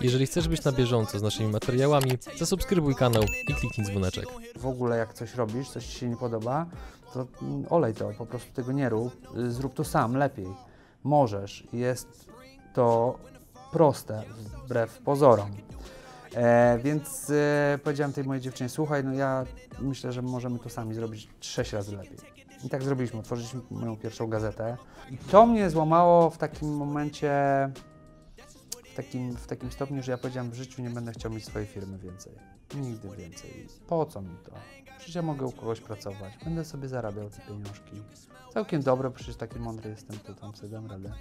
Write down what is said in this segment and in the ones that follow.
Jeżeli chcesz być na bieżąco z naszymi materiałami, zasubskrybuj kanał i kliknij dzwoneczek. W ogóle jak coś robisz, coś Ci się nie podoba, to olej to, po prostu tego nie rób. Zrób to sam, lepiej. Możesz. Jest to proste, wbrew pozorom. E, więc e, powiedziałem tej mojej dziewczynie, słuchaj, no ja myślę, że możemy to sami zrobić sześć razy lepiej. I tak zrobiliśmy, otworzyliśmy moją pierwszą gazetę. I to mnie złamało w takim momencie, takim, w takim stopniu, że ja powiedziałem, w życiu nie będę chciał mieć swojej firmy więcej. Nigdy więcej. Po co mi to? Przecież ja mogę u kogoś pracować, będę sobie zarabiał te pieniążki. Całkiem dobre, przecież taki mądry jestem, to tam sobie dam radę.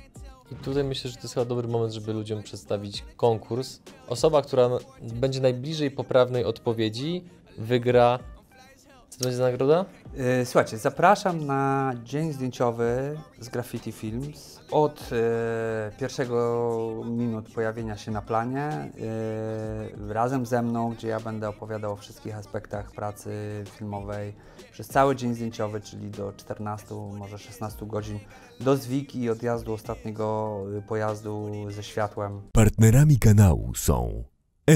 I tutaj myślę, że to jest chyba dobry moment, żeby ludziom przedstawić konkurs. Osoba, która będzie najbliżej poprawnej odpowiedzi, wygra. Co to będzie za nagroda? Yy, Słuchajcie, zapraszam na dzień zdjęciowy z Graffiti Films. Od yy, pierwszego minut pojawienia się na planie, yy, razem ze mną, gdzie ja będę opowiadał o wszystkich aspektach pracy filmowej przez cały dzień zdjęciowy, czyli do 14, może 16 godzin, do zwiki i odjazdu ostatniego pojazdu ze światłem. Partnerami kanału są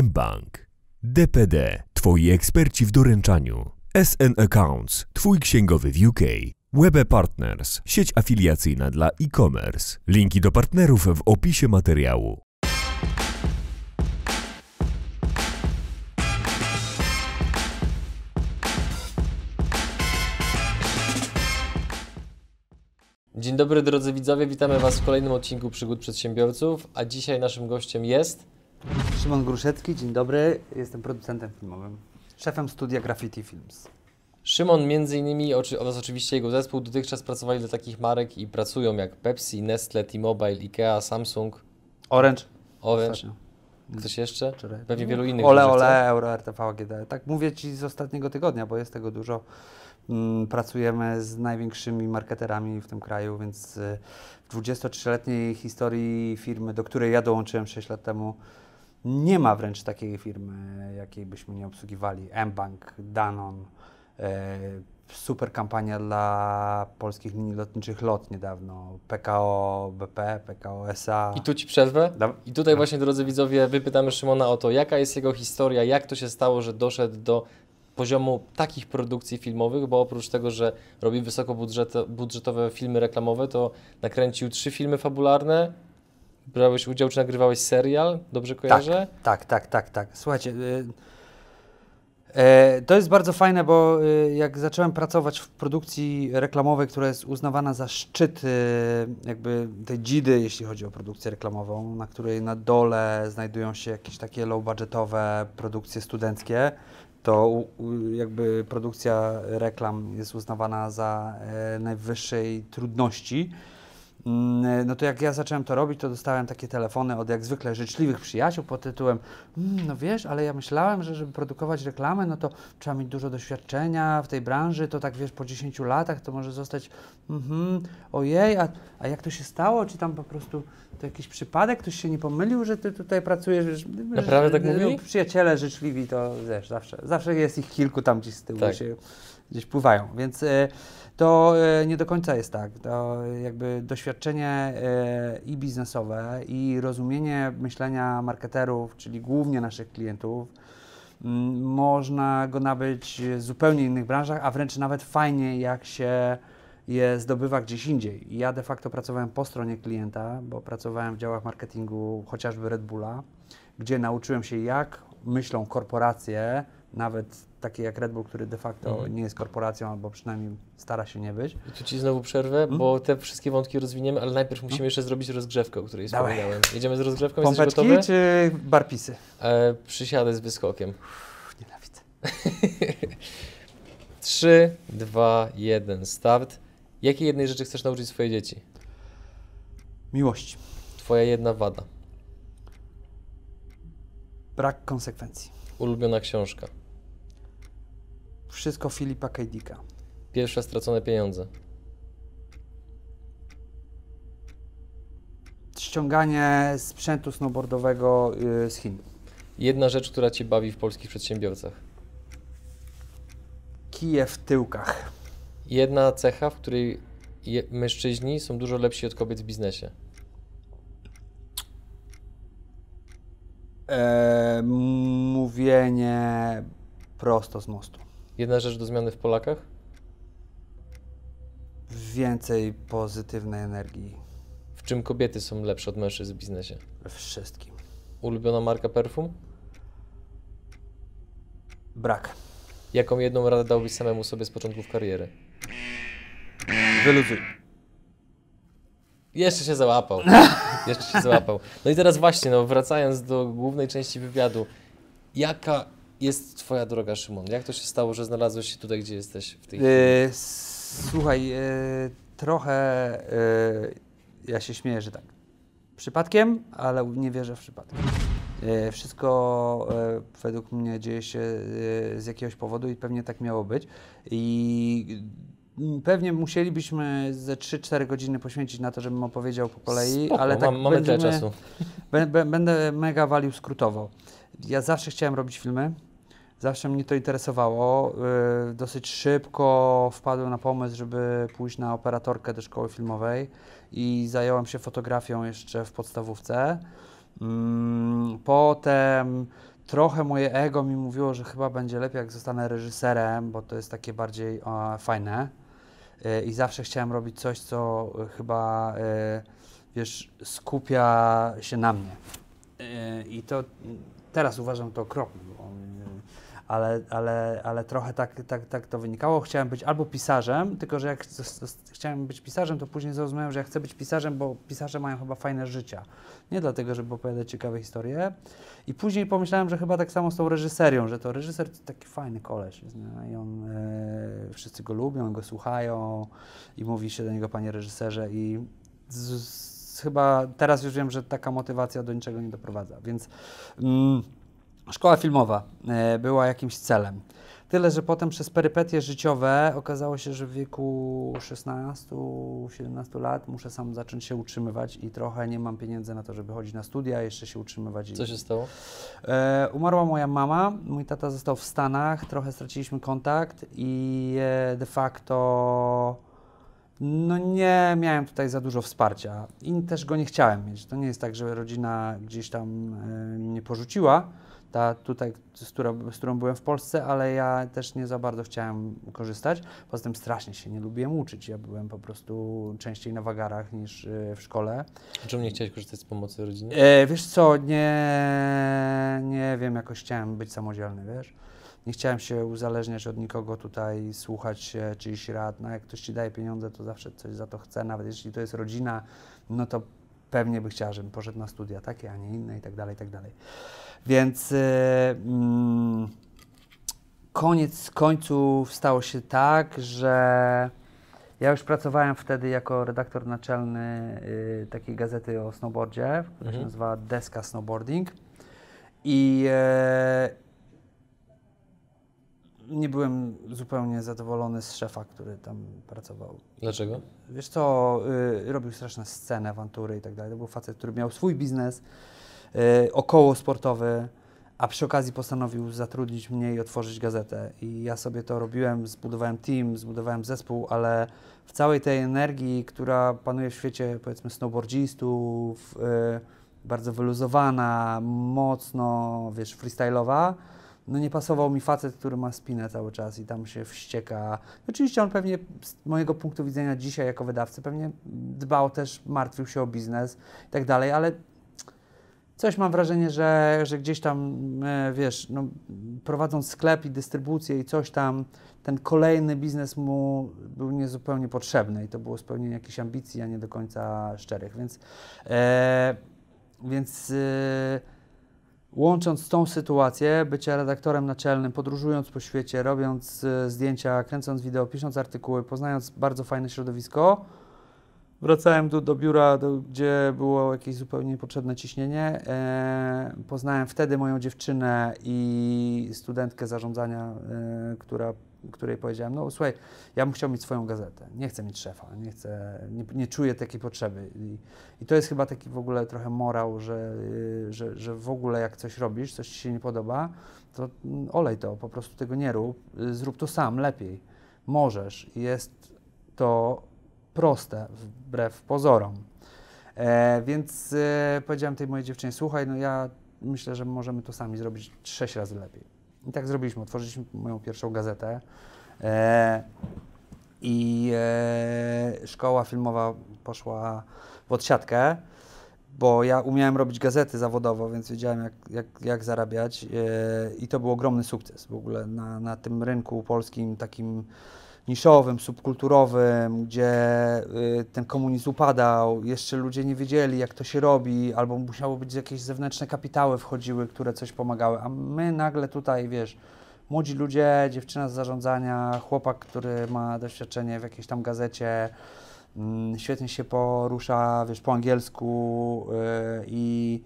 mBank, DPD, Twoi eksperci w doręczaniu, SN Accounts, Twój księgowy w UK, Webe Partners, sieć afiliacyjna dla e-commerce. Linki do partnerów w opisie materiału. Dzień dobry drodzy widzowie, witamy Was w kolejnym odcinku Przygód Przedsiębiorców, a dzisiaj naszym gościem jest... Szymon Gruszecki, dzień dobry, jestem producentem filmowym, szefem studia Graffiti Films. Szymon, między innymi oraz oczywiście jego zespół dotychczas pracowali dla takich marek i pracują jak Pepsi, Nestle, T-Mobile, Ikea, Samsung, Orange. Orange. Ostatnio. Ktoś jeszcze? Wczoraj. Pewnie wielu innych. Ole, ole, Euro, RTV, AGD. Tak mówię Ci z ostatniego tygodnia, bo jest tego dużo. Mm, Pracujemy z największymi marketerami w tym kraju, więc y, w 23-letniej historii firmy, do której ja dołączyłem 6 lat temu, nie ma wręcz takiej firmy, jakiej byśmy nie obsługiwali. mBank, Danon, e, super kampania dla polskich linii lotniczych LOT niedawno, PKO BP, PKO SA. I tu Ci przerwę. I tutaj właśnie, drodzy widzowie, wypytamy Szymona o to, jaka jest jego historia, jak to się stało, że doszedł do poziomu takich produkcji filmowych, bo oprócz tego, że robi wysokobudżetowe filmy reklamowe, to nakręcił trzy filmy fabularne, brałeś udział, czy nagrywałeś serial, dobrze kojarzę? Tak, tak, tak, tak. Słuchajcie, y, e, to jest bardzo fajne, bo y, jak zacząłem pracować w produkcji reklamowej, która jest uznawana za szczyt y, jakby tej dzidy, jeśli chodzi o produkcję reklamową, na której na dole znajdują się jakieś takie low-budgetowe produkcje studenckie, to u- u- jakby produkcja reklam jest uznawana za e, najwyższej trudności. Mm, No to jak ja zacząłem to robić, to dostałem takie telefony od jak zwykle życzliwych przyjaciół pod tytułem "Mm, no wiesz, ale ja myślałem, że żeby produkować reklamę, no to trzeba mieć dużo doświadczenia w tej branży, to tak wiesz, po 10 latach to może zostać mhm, ojej, a, a jak to się stało? Czy tam po prostu to jakiś przypadek, ktoś się nie pomylił, że ty tutaj pracujesz? Naprawdę tak no, mówili? Przyjaciele życzliwi to wiesz, zawsze, zawsze jest ich kilku tam gdzieś z tyłu Tak. się gdzieś pływają, więc e, to e, nie do końca jest tak. To jakby doświadczenie e, i biznesowe, i rozumienie myślenia marketerów, czyli głównie naszych klientów, mm, można go nabyć w zupełnie innych branżach, a wręcz nawet fajnie, jak się je zdobywa gdzieś indziej. Ja de facto pracowałem po stronie klienta, bo pracowałem w działach marketingu chociażby Red Bulla, gdzie nauczyłem się, jak myślą korporacje, nawet takie jak Red Bull, który de facto Mhm. nie jest korporacją, albo przynajmniej stara się nie być. I tu Ci znowu przerwę, bo te wszystkie wątki rozwiniemy, ale najpierw musimy jeszcze zrobić rozgrzewkę, o której Dawaj. wspominałem. Jedziemy z rozgrzewką, jesteś Pompeczki gotowy? czy barpisy? E, przysiadę z wyskokiem. Uff, nienawidzę. 3, 2, 1, start. Jakiej jednej rzeczy chcesz nauczyć swoje dzieci? Miłości. Twoja jedna wada. Brak konsekwencji. Ulubiona książka. Wszystko Filipa K. Dicka. Pierwsze stracone pieniądze. Ściąganie sprzętu snowboardowego y, z Chin. Jedna rzecz, która Cię bawi w polskich przedsiębiorcach. Kije w tyłkach. Jedna cecha, w której mężczyźni są dużo lepsi od kobiet w biznesie. E, mówienie prosto z mostu. Jedna rzecz do zmiany w Polakach? Więcej pozytywnej energii W czym kobiety są lepsze od mężczyzn w biznesie? we wszystkim. Ulubiona marka perfum? Brak. Jaką jedną radę dałbyś samemu sobie z początków kariery? Wyluzuj. Jeszcze się załapał. Jeszcze się załapał. No i teraz właśnie, no wracając do głównej części wywiadu. Jaka jest Twoja droga, Szymon? Jak to się stało, że znalazłeś się tutaj, gdzie jesteś w tej chwili? E, słuchaj, e, trochę e, ja się śmieję, że tak. Przypadkiem, ale nie wierzę w przypadek. E, wszystko według mnie dzieje się z jakiegoś powodu i pewnie tak miało być. I mm, pewnie musielibyśmy ze 3-4 godziny poświęcić na to, żebym opowiedział po kolei, Spoko, ale tak mam, mamy tyle czasu. Bę- bę- Będę mega walił skrótowo. Ja zawsze chciałem robić filmy. Zawsze mnie to interesowało. Yy, Dosyć szybko wpadłem na pomysł, żeby pójść na operatorkę do szkoły filmowej i zająłem się fotografią jeszcze w podstawówce. Mm, Potem trochę moje ego mi mówiło, że chyba będzie lepiej, jak zostanę reżyserem, bo to jest takie bardziej fajne. E, I zawsze chciałem robić coś, co chyba, e, wiesz, skupia się na mnie. I to mm, teraz uważam to okropne, bo, ale, ale, ale trochę tak, tak, tak to wynikało. Chciałem być albo pisarzem, tylko że jak chciałem być pisarzem, to później zrozumiałem, że ja chcę być pisarzem, bo pisarze mają chyba fajne życia. Nie dlatego, żeby opowiadać ciekawe historie. I później pomyślałem, że chyba tak samo z tą reżyserią, że to reżyser to taki fajny koleś nie? i on, e, wszyscy go lubią, go słuchają i mówi się do niego panie reżyserze i z, z, chyba teraz już wiem, że taka motywacja do niczego nie doprowadza, więc mm, szkoła filmowa e, była jakimś celem. Tyle, że potem przez perypetie życiowe okazało się, że w wieku 16-17 lat muszę sam zacząć się utrzymywać i trochę nie mam pieniędzy na to, żeby chodzić na studia, jeszcze się utrzymywać. Co się stało? E, umarła moja mama, mój tata został w Stanach, trochę straciliśmy kontakt i e, de facto no nie miałem tutaj za dużo wsparcia i też go nie chciałem mieć. To nie jest tak, że rodzina gdzieś tam e, mnie porzuciła, ta tutaj, z którą, z którą byłem w Polsce, ale ja też nie za bardzo chciałem korzystać. Poza tym strasznie się nie lubiłem uczyć. Ja byłem po prostu częściej na wagarach niż e, w szkole. Czemu nie chciałeś korzystać z pomocy rodziny? E, wiesz co, nie, nie wiem, jakoś chciałem być samodzielny, wiesz. Nie chciałem się uzależniać od nikogo tutaj, słuchać czyichś rad. No jak ktoś ci daje pieniądze, to zawsze coś za to chce, nawet jeśli to jest rodzina, no to pewnie by chciała, żebym poszedł na studia takie, a nie inne i tak dalej, i tak dalej. Więc e, mm, koniec końców stało się tak, że ja już pracowałem wtedy jako redaktor naczelny y, takiej gazety o snowboardzie, która się Mhm. nazywa Deska Snowboarding. I e, nie byłem zupełnie zadowolony z szefa, który tam pracował. Dlaczego? Wiesz co, y, robił straszne sceny, awantury i tak dalej. To był facet, który miał swój biznes y, około sportowy, a przy okazji postanowił zatrudnić mnie i otworzyć gazetę. I ja sobie to robiłem, zbudowałem team, zbudowałem zespół, ale w całej tej energii, która panuje w świecie, powiedzmy, snowboardzistów, y, bardzo wyluzowana, mocno, wiesz, freestyle'owa, no nie pasował mi facet, który ma spinę cały czas i tam się wścieka. Oczywiście on pewnie z mojego punktu widzenia dzisiaj jako wydawcy pewnie dbał też, martwił się o biznes i tak dalej, ale coś mam wrażenie, że, że gdzieś tam, e, wiesz, no, prowadząc sklep i dystrybucję i coś tam, ten kolejny biznes mu był niezupełnie potrzebny i to było spełnienie jakichś ambicji, a nie do końca szczerych, więc, e, więc e, łącząc tą sytuację, bycia redaktorem naczelnym, podróżując po świecie, robiąc e, zdjęcia, kręcąc wideo, pisząc artykuły, poznając bardzo fajne środowisko, wracałem tu do biura, do, gdzie było jakieś zupełnie niepotrzebne ciśnienie. E, poznałem wtedy moją dziewczynę i studentkę zarządzania, e, która, której powiedziałem, no słuchaj, ja bym chciał mieć swoją gazetę, nie chcę mieć szefa, nie, chcę, nie, nie czuję takiej potrzeby. I, I to jest chyba taki w ogóle trochę morał, że, y, że, że w ogóle jak coś robisz, coś ci się nie podoba, to olej to, po prostu tego nie rób, y, zrób to sam, lepiej. Możesz. Jest to proste, wbrew pozorom. E, więc e, powiedziałem tej mojej dziewczynie, słuchaj, no ja myślę, że możemy to sami zrobić sześć razy lepiej. I tak zrobiliśmy. Otworzyliśmy moją pierwszą gazetę. E, I e, szkoła filmowa poszła w odsiadkę, bo ja umiałem robić gazety zawodowo, więc wiedziałem, jak, jak, jak zarabiać. E, I to był ogromny sukces w ogóle na, na tym rynku polskim, takim niszowym, subkulturowym, gdzie y, ten komunizm upadał, jeszcze ludzie nie wiedzieli, jak to się robi, albo musiało być jakieś zewnętrzne kapitały wchodziły, które coś pomagały, a my nagle tutaj, wiesz, młodzi ludzie, dziewczyna z zarządzania, chłopak, który ma doświadczenie w jakiejś tam gazecie, mm, świetnie się porusza, wiesz, po angielsku y, i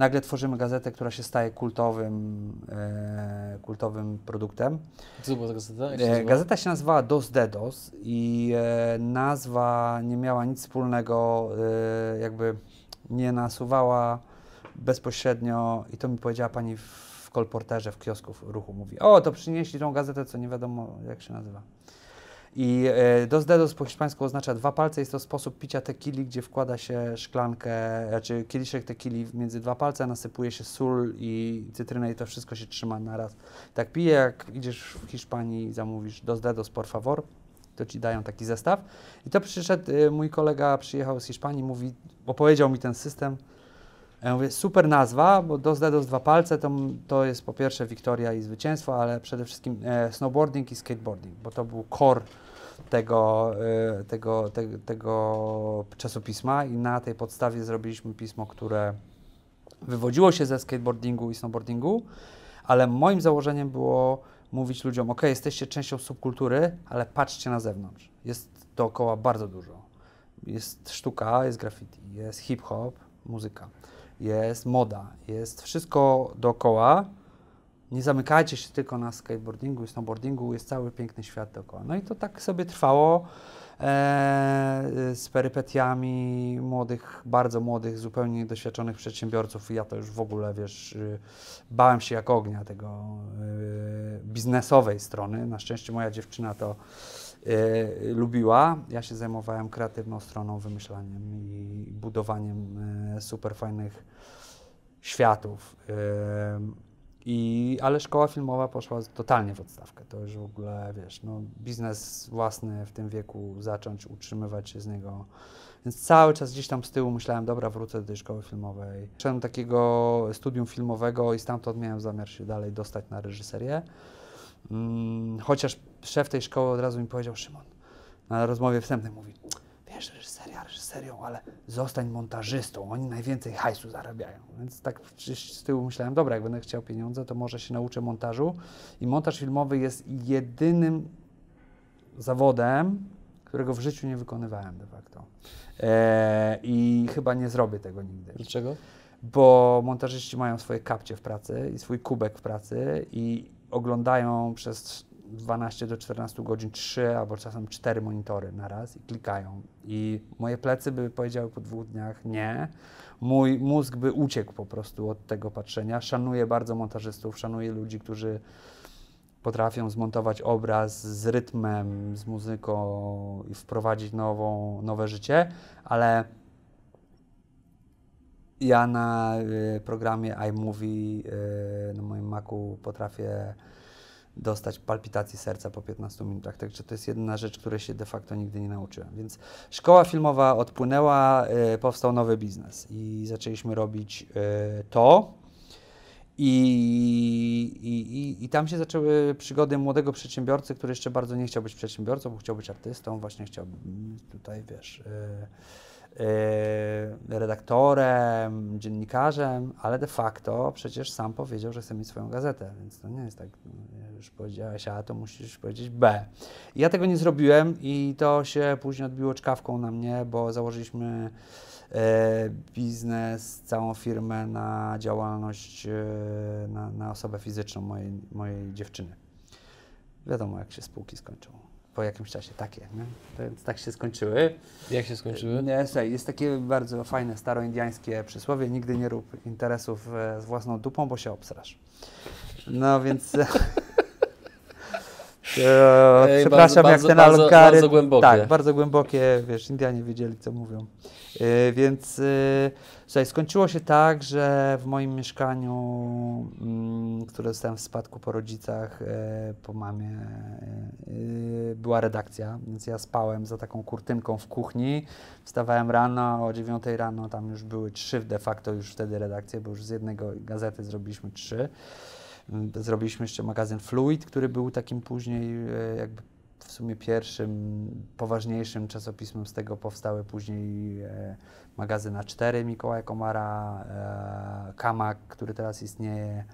nagle tworzymy gazetę, która się staje kultowym, e, kultowym produktem. Co była ta gazeta? Się E? Gazeta się nazywała Dos Dedos i e, nazwa nie miała nic wspólnego, e, jakby nie nasuwała bezpośrednio i to mi powiedziała pani w kolporterze w kiosku w ruchu. Mówi, o to przynieśli tą gazetę, co nie wiadomo jak się nazywa. I e, dos dedos po hiszpańsku oznacza dwa palce. Jest to sposób picia tequili, gdzie wkłada się szklankę, znaczy kieliszek tequili między dwa palce, nasypuje się sól i cytrynę i to wszystko się trzyma naraz. Tak pije, jak idziesz w Hiszpanii i zamówisz dos dedos por favor, to ci dają taki zestaw. I to przyszedł, y, mój kolega przyjechał z Hiszpanii, mówi, opowiedział mi ten system. Ja mówię, super nazwa, bo dos dedos dwa palce to, to jest po pierwsze wiktoria i zwycięstwo, ale przede wszystkim e, snowboarding i skateboarding, bo to był core tego, e, tego, te, tego czasopisma i na tej podstawie zrobiliśmy pismo, które wywodziło się ze skateboardingu i snowboardingu, ale moim założeniem było mówić ludziom, ok, jesteście częścią subkultury, ale patrzcie na zewnątrz. Jest dookoła bardzo dużo. Jest sztuka, jest graffiti, jest hip-hop, muzyka, jest moda, jest wszystko dookoła. Nie zamykajcie się tylko na skateboardingu i snowboardingu, jest cały piękny świat dookoła. No i to tak sobie trwało e, z perypetiami młodych, bardzo młodych, zupełnie niedoświadczonych przedsiębiorców. I ja to już w ogóle, wiesz, y, bałem się jak ognia tego y, biznesowej strony. Na szczęście moja dziewczyna to y, lubiła. Ja się zajmowałem kreatywną stroną, wymyślaniem i budowaniem y, super fajnych światów. Y, i, ale szkoła filmowa poszła totalnie w odstawkę. To już w ogóle, wiesz, no, biznes własny w tym wieku zacząć, utrzymywać się z niego. Więc cały czas gdzieś tam z tyłu myślałem, dobra, wrócę do tej szkoły filmowej. Do takiego studium filmowego i stamtąd miałem zamiar się dalej dostać na reżyserię. Mm, chociaż szef tej szkoły od razu mi powiedział, Szymon, na rozmowie wstępnej mówi, wiesz, reżyseria reżyserią, ale zostań montażystą, oni najwięcej hajsu zarabiają. Więc tak z tyłu myślałem, dobra, jak będę chciał pieniądze, to może się nauczę montażu. I montaż filmowy jest jedynym zawodem, którego w życiu nie wykonywałem de facto. E, I chyba nie zrobię tego nigdy Dlaczego? bo montażyści mają swoje kapcie w pracy i swój kubek w pracy i oglądają przez 12 do 14 godzin 3 albo czasem 4 monitory na raz i klikają. I moje plecy by powiedziały po dwóch dniach nie. Mój mózg by uciekł po prostu od tego patrzenia. Szanuję bardzo montażystów, szanuję ludzi, którzy potrafią zmontować obraz z rytmem, z muzyką i wprowadzić nową, nowe życie, ale ja na y, programie iMovie y, na moim Macu potrafię dostać palpitacji serca po 15 minutach, także to jest jedna rzecz, której się de facto nigdy nie nauczyłem. Więc szkoła filmowa odpłynęła, y, powstał nowy biznes i zaczęliśmy robić to. I, i, i, tam się zaczęły przygody młodego przedsiębiorcy, który jeszcze bardzo nie chciał być przedsiębiorcą, bo chciał być artystą, właśnie chciał tutaj, wiesz, y, y, redaktorem, dziennikarzem, ale de facto przecież sam powiedział, że chce mieć swoją gazetę, więc to nie jest tak, no, już powiedziałeś A, to musisz powiedzieć B. Ja tego nie zrobiłem i to się później odbiło czkawką na mnie, bo założyliśmy e, biznes, całą firmę na działalność, e, na, na osobę fizyczną mojej, mojej dziewczyny. Wiadomo, jak się spółki skończą. Po jakimś czasie takie, nie? Więc tak się skończyły. Jak się skończyły? Nie, słuchaj, jest takie bardzo fajne, staroindiańskie przysłowie, nigdy nie rób interesów e, z własną dupą, bo się obsrasz. No więc... E, Ej, przepraszam, bardzo, jak ten bardzo, algorytm. bardzo głębokie. Tak, bardzo głębokie, wiesz, Indianie wiedzieli, co mówią. E, więc e, słuchaj, skończyło się tak, że w moim mieszkaniu, mm, które dostałem w spadku po rodzicach, e, po mamie, była redakcja, więc ja spałem za taką kurtynką w kuchni. Wstawałem rano, o 9 rano tam już były trzy de facto już wtedy redakcje, bo już z jednego gazety zrobiliśmy trzy. Mm, Zrobiliśmy jeszcze magazyn Fluid, który był takim później e, jakby w sumie pierwszym, poważniejszym czasopismem z tego powstały później e, magazyn A4 Mikołaja Komara, e, Kamak, który teraz istnieje,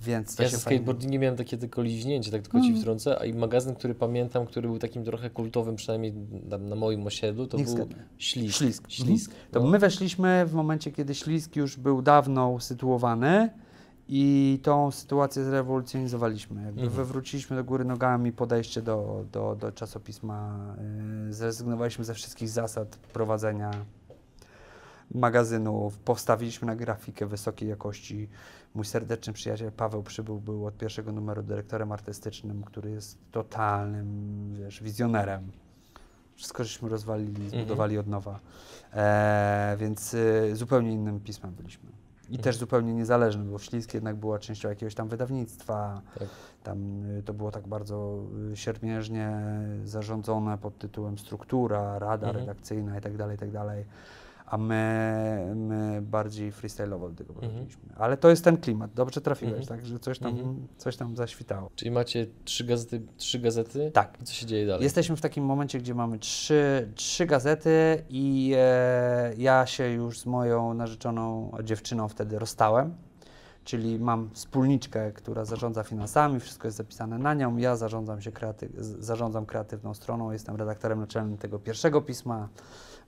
więc to Ja się ze fajnie... skateboardingiem miałem takie tylko liźnięcie, tak tylko Mm. ci wtrącę, a i magazyn, który pamiętam, który był takim trochę kultowym, przynajmniej na, na moim osiedlu, to Niech był zgadnę. Ślisk. Ślisk. Ślisk. To no. my weszliśmy w momencie, kiedy Ślisk już był dawno usytuowany i tą sytuację zrewolucjonizowaliśmy. Jakby Mhm. wywróciliśmy do góry nogami podejście do, do, do czasopisma. Yy, zrezygnowaliśmy ze wszystkich zasad prowadzenia magazynów. Postawiliśmy na grafikę wysokiej jakości. Mój serdeczny przyjaciel Paweł Przybył był od pierwszego numeru dyrektorem artystycznym, który jest totalnym, wiesz, wizjonerem. Wszystko żeśmy rozwalili, zbudowali od nowa. E, więc y, zupełnie innym pismem byliśmy. I Mhm. też zupełnie niezależnym, bo Ślisk jednak była częścią jakiegoś tam wydawnictwa. Tak. Tam y, to było tak bardzo y, siermiężnie zarządzone pod tytułem struktura, rada Mhm. redakcyjna itd., itd. A my, my bardziej freestyle'owo do tego Mhm. podchodziliśmy. Ale to jest ten klimat. Dobrze trafiłeś, Mhm. tak? Że coś tam, Mhm. coś tam zaświtało. Czyli macie trzy gazety, trzy gazety? Tak. Co się dzieje dalej? Jesteśmy w takim momencie, gdzie mamy trzy, trzy gazety i e, ja się już z moją narzeczoną dziewczyną wtedy rozstałem. Czyli mam wspólniczkę, która zarządza finansami, wszystko jest zapisane na nią. Ja zarządzam się kreaty- zarządzam kreatywną stroną, jestem redaktorem naczelnym tego pierwszego pisma,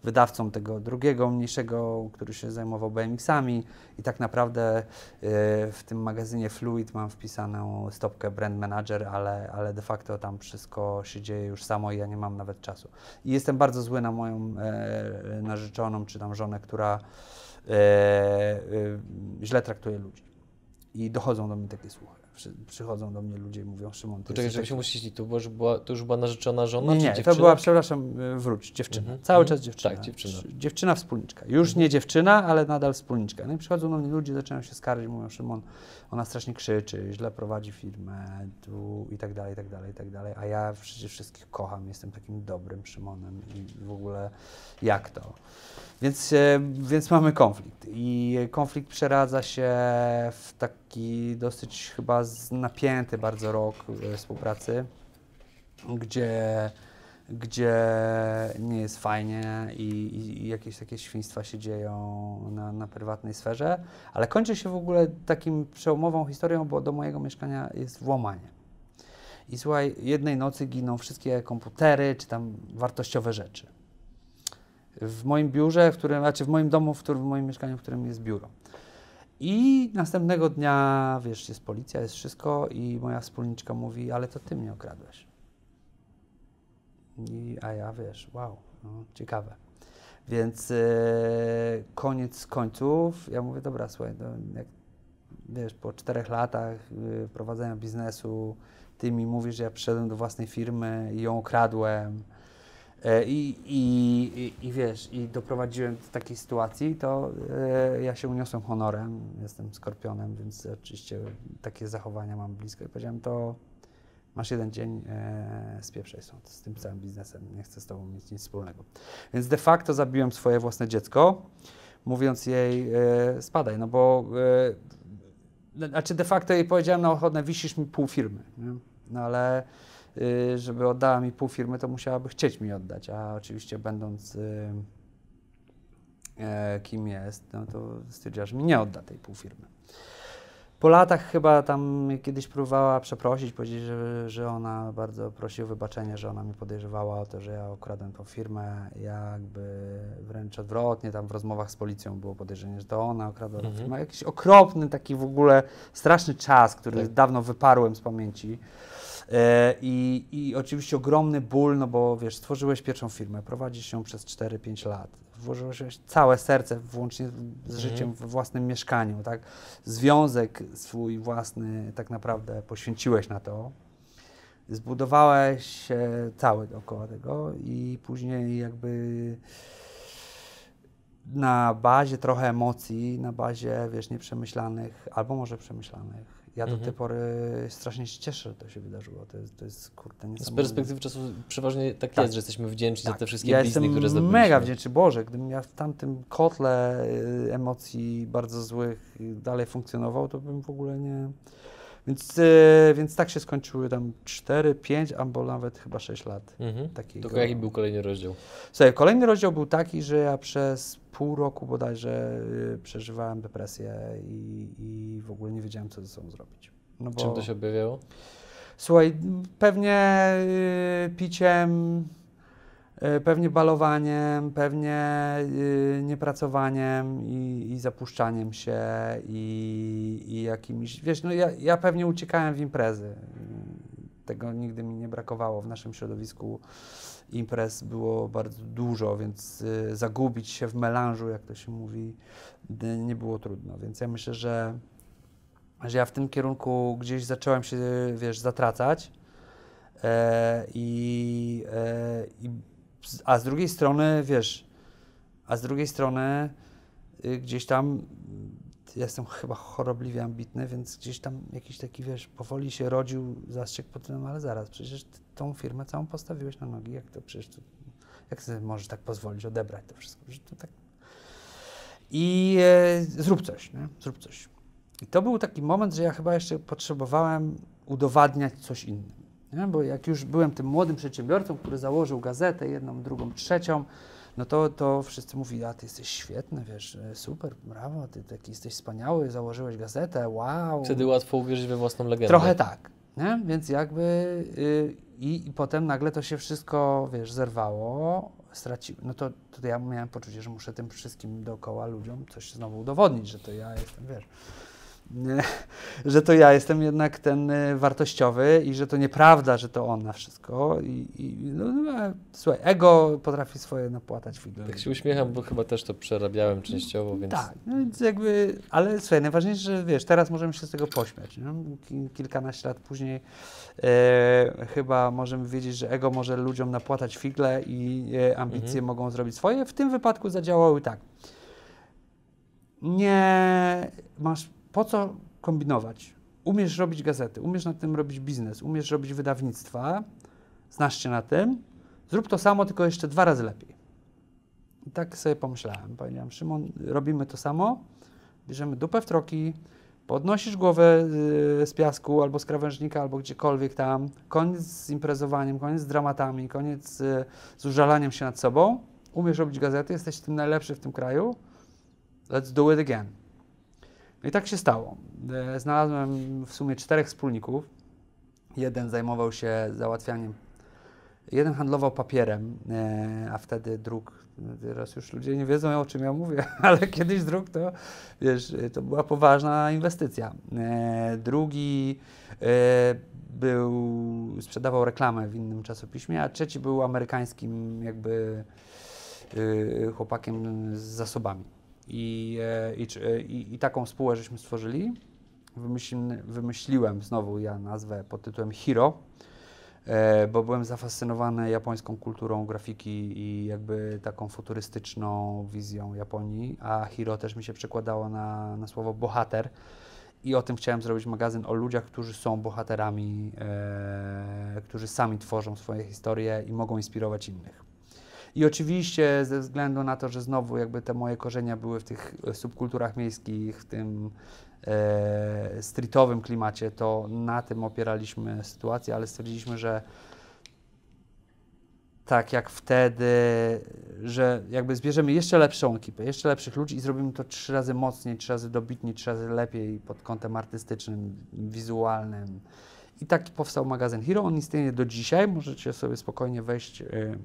wydawcą tego drugiego, mniejszego, który się zajmował BMX-ami i tak naprawdę e, w tym magazynie Fluid mam wpisaną stopkę brand manager, ale, ale de facto tam wszystko się dzieje już samo i ja nie mam nawet czasu. I jestem bardzo zły na moją e, narzeczoną czy tam żonę, która e, e, źle traktuje ludzi. I dochodzą do mnie takie słuchy. Przy, przychodzą do mnie ludzie i mówią, Szymon, ty Poczekaj, jesteś żeby się to, że była, to już była narzeczona żona, nie, czy nie, dziewczyna? to była, przepraszam, y, wróć, dziewczyna. Mhm, Cały mhm. czas dziewczyna. Tak, dziewczyna. Dziewczyna wspólniczka. Już nie dziewczyna, ale nadal wspólniczka. No i przychodzą do mnie ludzie, zaczynają się skarżyć, mówią, Szymon, ona strasznie krzyczy, źle prowadzi firmę, tu i tak dalej, i tak dalej, i tak dalej. A ja przecież wszystkich kocham, jestem takim dobrym Szymonem i w ogóle jak to? Więc, e, więc mamy konflikt. I konflikt przeradza się w taki dosyć chyba napięty bardzo rok e, współpracy, gdzie, gdzie nie jest fajnie i, i, jakieś takie świństwa się dzieją na, na prywatnej sferze, ale kończy się w ogóle takim przełomową historią, bo do mojego mieszkania jest włamanie. I słuchaj, jednej nocy giną wszystkie komputery czy tam wartościowe rzeczy. W moim biurze, w którym, znaczy w moim domu, w, którym, w moim mieszkaniu, w którym jest biuro. I następnego dnia, wiesz, jest policja, jest wszystko i moja wspólniczka mówi, ale to ty mnie okradłeś. I, a ja, wiesz, wow, no, ciekawe. Więc e, koniec końców, ja mówię, dobra, słuchaj, no, jak, wiesz, po czterech latach y, prowadzenia biznesu, ty mi mówisz, że ja przyszedłem do własnej firmy i ją okradłem, E, I, i, i, wiesz, i doprowadziłem do takiej sytuacji, to ja się uniosłem honorem, jestem skorpionem, więc oczywiście takie zachowania mam blisko i powiedziałem, to masz jeden dzień, e, spieprzaj stąd z tym całym biznesem, nie chcę z tobą mieć nic wspólnego. Więc de facto zabiłem swoje własne dziecko, mówiąc jej, e, spadaj, no bo, e, znaczy de facto jej powiedziałem na ochotę, wisisz mi pół firmy, nie? no ale y, żeby oddała mi pół firmy, to musiałaby chcieć mi oddać, a oczywiście będąc y, e, kim jest, no to stwierdziła, że mi nie odda tej pół firmy. Po latach chyba tam kiedyś próbowała przeprosić, powiedzieć, że, że ona bardzo prosi o wybaczenie, że ona mi podejrzewała o to, że ja okradłem tą firmę. Ja jakby wręcz odwrotnie, tam w rozmowach z policją było podejrzenie, że to ona okradła tą Mhm. firmę. Jakiś okropny, taki w ogóle straszny czas, który Tak. dawno wyparłem z pamięci. E, I, I oczywiście ogromny ból, no bo wiesz, stworzyłeś pierwszą firmę, prowadzisz ją przez 4-5 lat, włożyłeś całe serce, włącznie z Mhm. życiem we własnym mieszkaniu, tak? Związek swój własny tak naprawdę poświęciłeś na to. zbudowałeś się cały dookoła tego i później jakby na bazie trochę emocji, na bazie, wiesz, nieprzemyślanych, albo może przemyślanych. Ja do Mhm. tej pory strasznie się cieszę, że to się wydarzyło. To jest, to jest kurde, Z niesamowite. perspektywy czasu przeważnie tak, Tak. jest, że jesteśmy wdzięczni za Tak. te wszystkie ja blizny, które zdobyliśmy. mega wdzięczny. Boże, gdybym ja w tamtym kotle y, emocji bardzo złych y, dalej funkcjonował, to bym w ogóle nie... Więc, y, więc tak się skończyły tam 4, 5, albo nawet chyba 6 lat. Mhm. Takiego. Tylko jaki był kolejny rozdział? Słuchaj, kolejny rozdział był taki, że ja przez pół roku bodajże y, przeżywałem depresję i, i w ogóle nie wiedziałem, co ze sobą zrobić. No bo, Czym to się objawiało? Słuchaj, pewnie y, piciem, pewnie balowaniem, pewnie y, niepracowaniem i, i zapuszczaniem się i, i jakimiś, wiesz, no ja, ja pewnie uciekałem w imprezy. Tego nigdy mi nie brakowało w naszym środowisku. Imprez było bardzo dużo, więc y, zagubić się w melanżu, jak to się mówi, y, nie było trudno. Więc ja myślę, że że ja w tym kierunku gdzieś zacząłem się, wiesz, zatracać. E, i, e, a z drugiej strony, wiesz, a z drugiej strony y, gdzieś tam ja jestem chyba chorobliwie ambitny, więc gdzieś tam jakiś taki, wiesz, powoli się rodził zastrzyk pod tym, ale zaraz, przecież tą firmę całą postawiłeś na nogi, jak to przecież, to, jak sobie możesz tak pozwolić odebrać to wszystko, że to tak... I e, zrób coś, nie? Zrób coś. I to był taki moment, że ja chyba jeszcze potrzebowałem udowadniać coś innym. Nie? Bo jak już byłem tym młodym przedsiębiorcą, który założył gazetę, jedną, drugą, trzecią, no to, to wszyscy mówili, a ty jesteś świetny, wiesz, e, super, brawo, ty taki jesteś wspaniały, założyłeś gazetę, wow. Wtedy łatwo uwierzyć we własną legendę. Trochę tak, nie? Więc jakby y, i, i potem nagle to się wszystko, wiesz, zerwało, straciłem. No to, to ja miałem poczucie, że muszę tym wszystkim dookoła ludziom coś znowu udowodnić, że to ja jestem, wiesz, że to ja jestem jednak ten y, wartościowy i że to nieprawda, że to on na wszystko. I, i no, no, słuchaj, ego potrafi swoje napłatać figle. Tak się uśmiecham, bo chyba też to przerabiałem częściowo, więc Tak, no więc jakby, ale słuchaj, najważniejsze, że wiesz, teraz możemy się z tego pośmiać. Ki- Kilkanaście lat później e, chyba możemy wiedzieć, że ego może ludziom napłatać figle i e, ambicje Mhm. mogą zrobić swoje. W tym wypadku zadziałały tak. Nie masz po co kombinować. Umiesz robić gazety, umiesz na tym robić biznes, umiesz robić wydawnictwa, znasz się na tym, zrób to samo, tylko jeszcze dwa razy lepiej. I tak sobie pomyślałem. Powiedziałem, Szymon, robimy to samo, bierzemy dupę w troki, podnosisz głowę y, z piasku albo z krawężnika, albo gdziekolwiek tam, koniec z imprezowaniem, koniec z dramatami, koniec y, z użalaniem się nad sobą, umiesz robić gazety, jesteś tym najlepszy w tym kraju, let's do it again. I tak się stało. E, Znalazłem w sumie czterech wspólników. Jeden zajmował się załatwianiem Jeden handlował papierem, e, a wtedy druk, teraz już ludzie nie wiedzą o czym ja mówię, ale kiedyś druk to, wiesz, to była poważna inwestycja. E, drugi był, sprzedawał reklamę w innym czasopiśmie, a trzeci był amerykańskim jakby chłopakiem z zasobami. I, e, i, e, i, I taką spółkę żeśmy stworzyli. Wymyślny, wymyśliłem znowu ja nazwę pod tytułem Hero e, bo byłem zafascynowany japońską kulturą grafiki i jakby taką futurystyczną wizją Japonii, a hero też mi się przekładało na, na słowo bohater. I o tym chciałem zrobić magazyn o ludziach, którzy są bohaterami, e, którzy sami tworzą swoje historie i mogą inspirować innych. I oczywiście ze względu na to, że znowu jakby te moje korzenia były w tych e, subkulturach miejskich, w tym e, streetowym klimacie, to na tym opieraliśmy sytuację, ale stwierdziliśmy, że tak jak wtedy, że jakby zbierzemy jeszcze lepszą ekipę, jeszcze lepszych ludzi i zrobimy to trzy razy mocniej, trzy razy dobitniej, trzy razy lepiej pod kątem artystycznym, wizualnym. I taki powstał magazyn Hero. On istnieje do dzisiaj. Możecie sobie spokojnie wejść. y,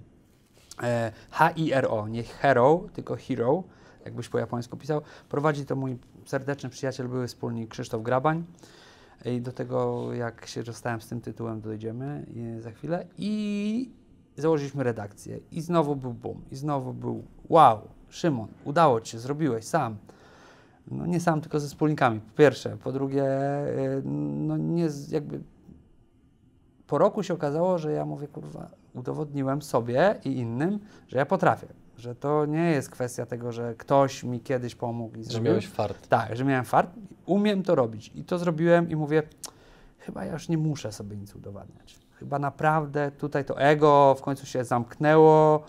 H-I-R-O, nie Hero, tylko Hero, jakbyś po japońsku pisał. Prowadzi to mój serdeczny przyjaciel, były wspólnik Krzysztof Grabań. I do tego, jak się rozstałem z tym tytułem, dojdziemy e, za chwilę. I założyliśmy redakcję. I znowu był boom. I znowu był wow, Szymon, udało Ci się, zrobiłeś sam. No nie sam, tylko ze wspólnikami, po pierwsze. Po drugie, e, no nie jakby po roku się okazało, że ja mówię, kurwa, udowodniłem sobie i innym, że ja potrafię. Że to nie jest kwestia tego, że ktoś mi kiedyś pomógł i Że zrobił. miałeś fart. Tak, że miałem fart, umiem to robić. I to zrobiłem i mówię, chyba ja już nie muszę sobie nic udowadniać. Chyba naprawdę tutaj to ego w końcu się zamknęło.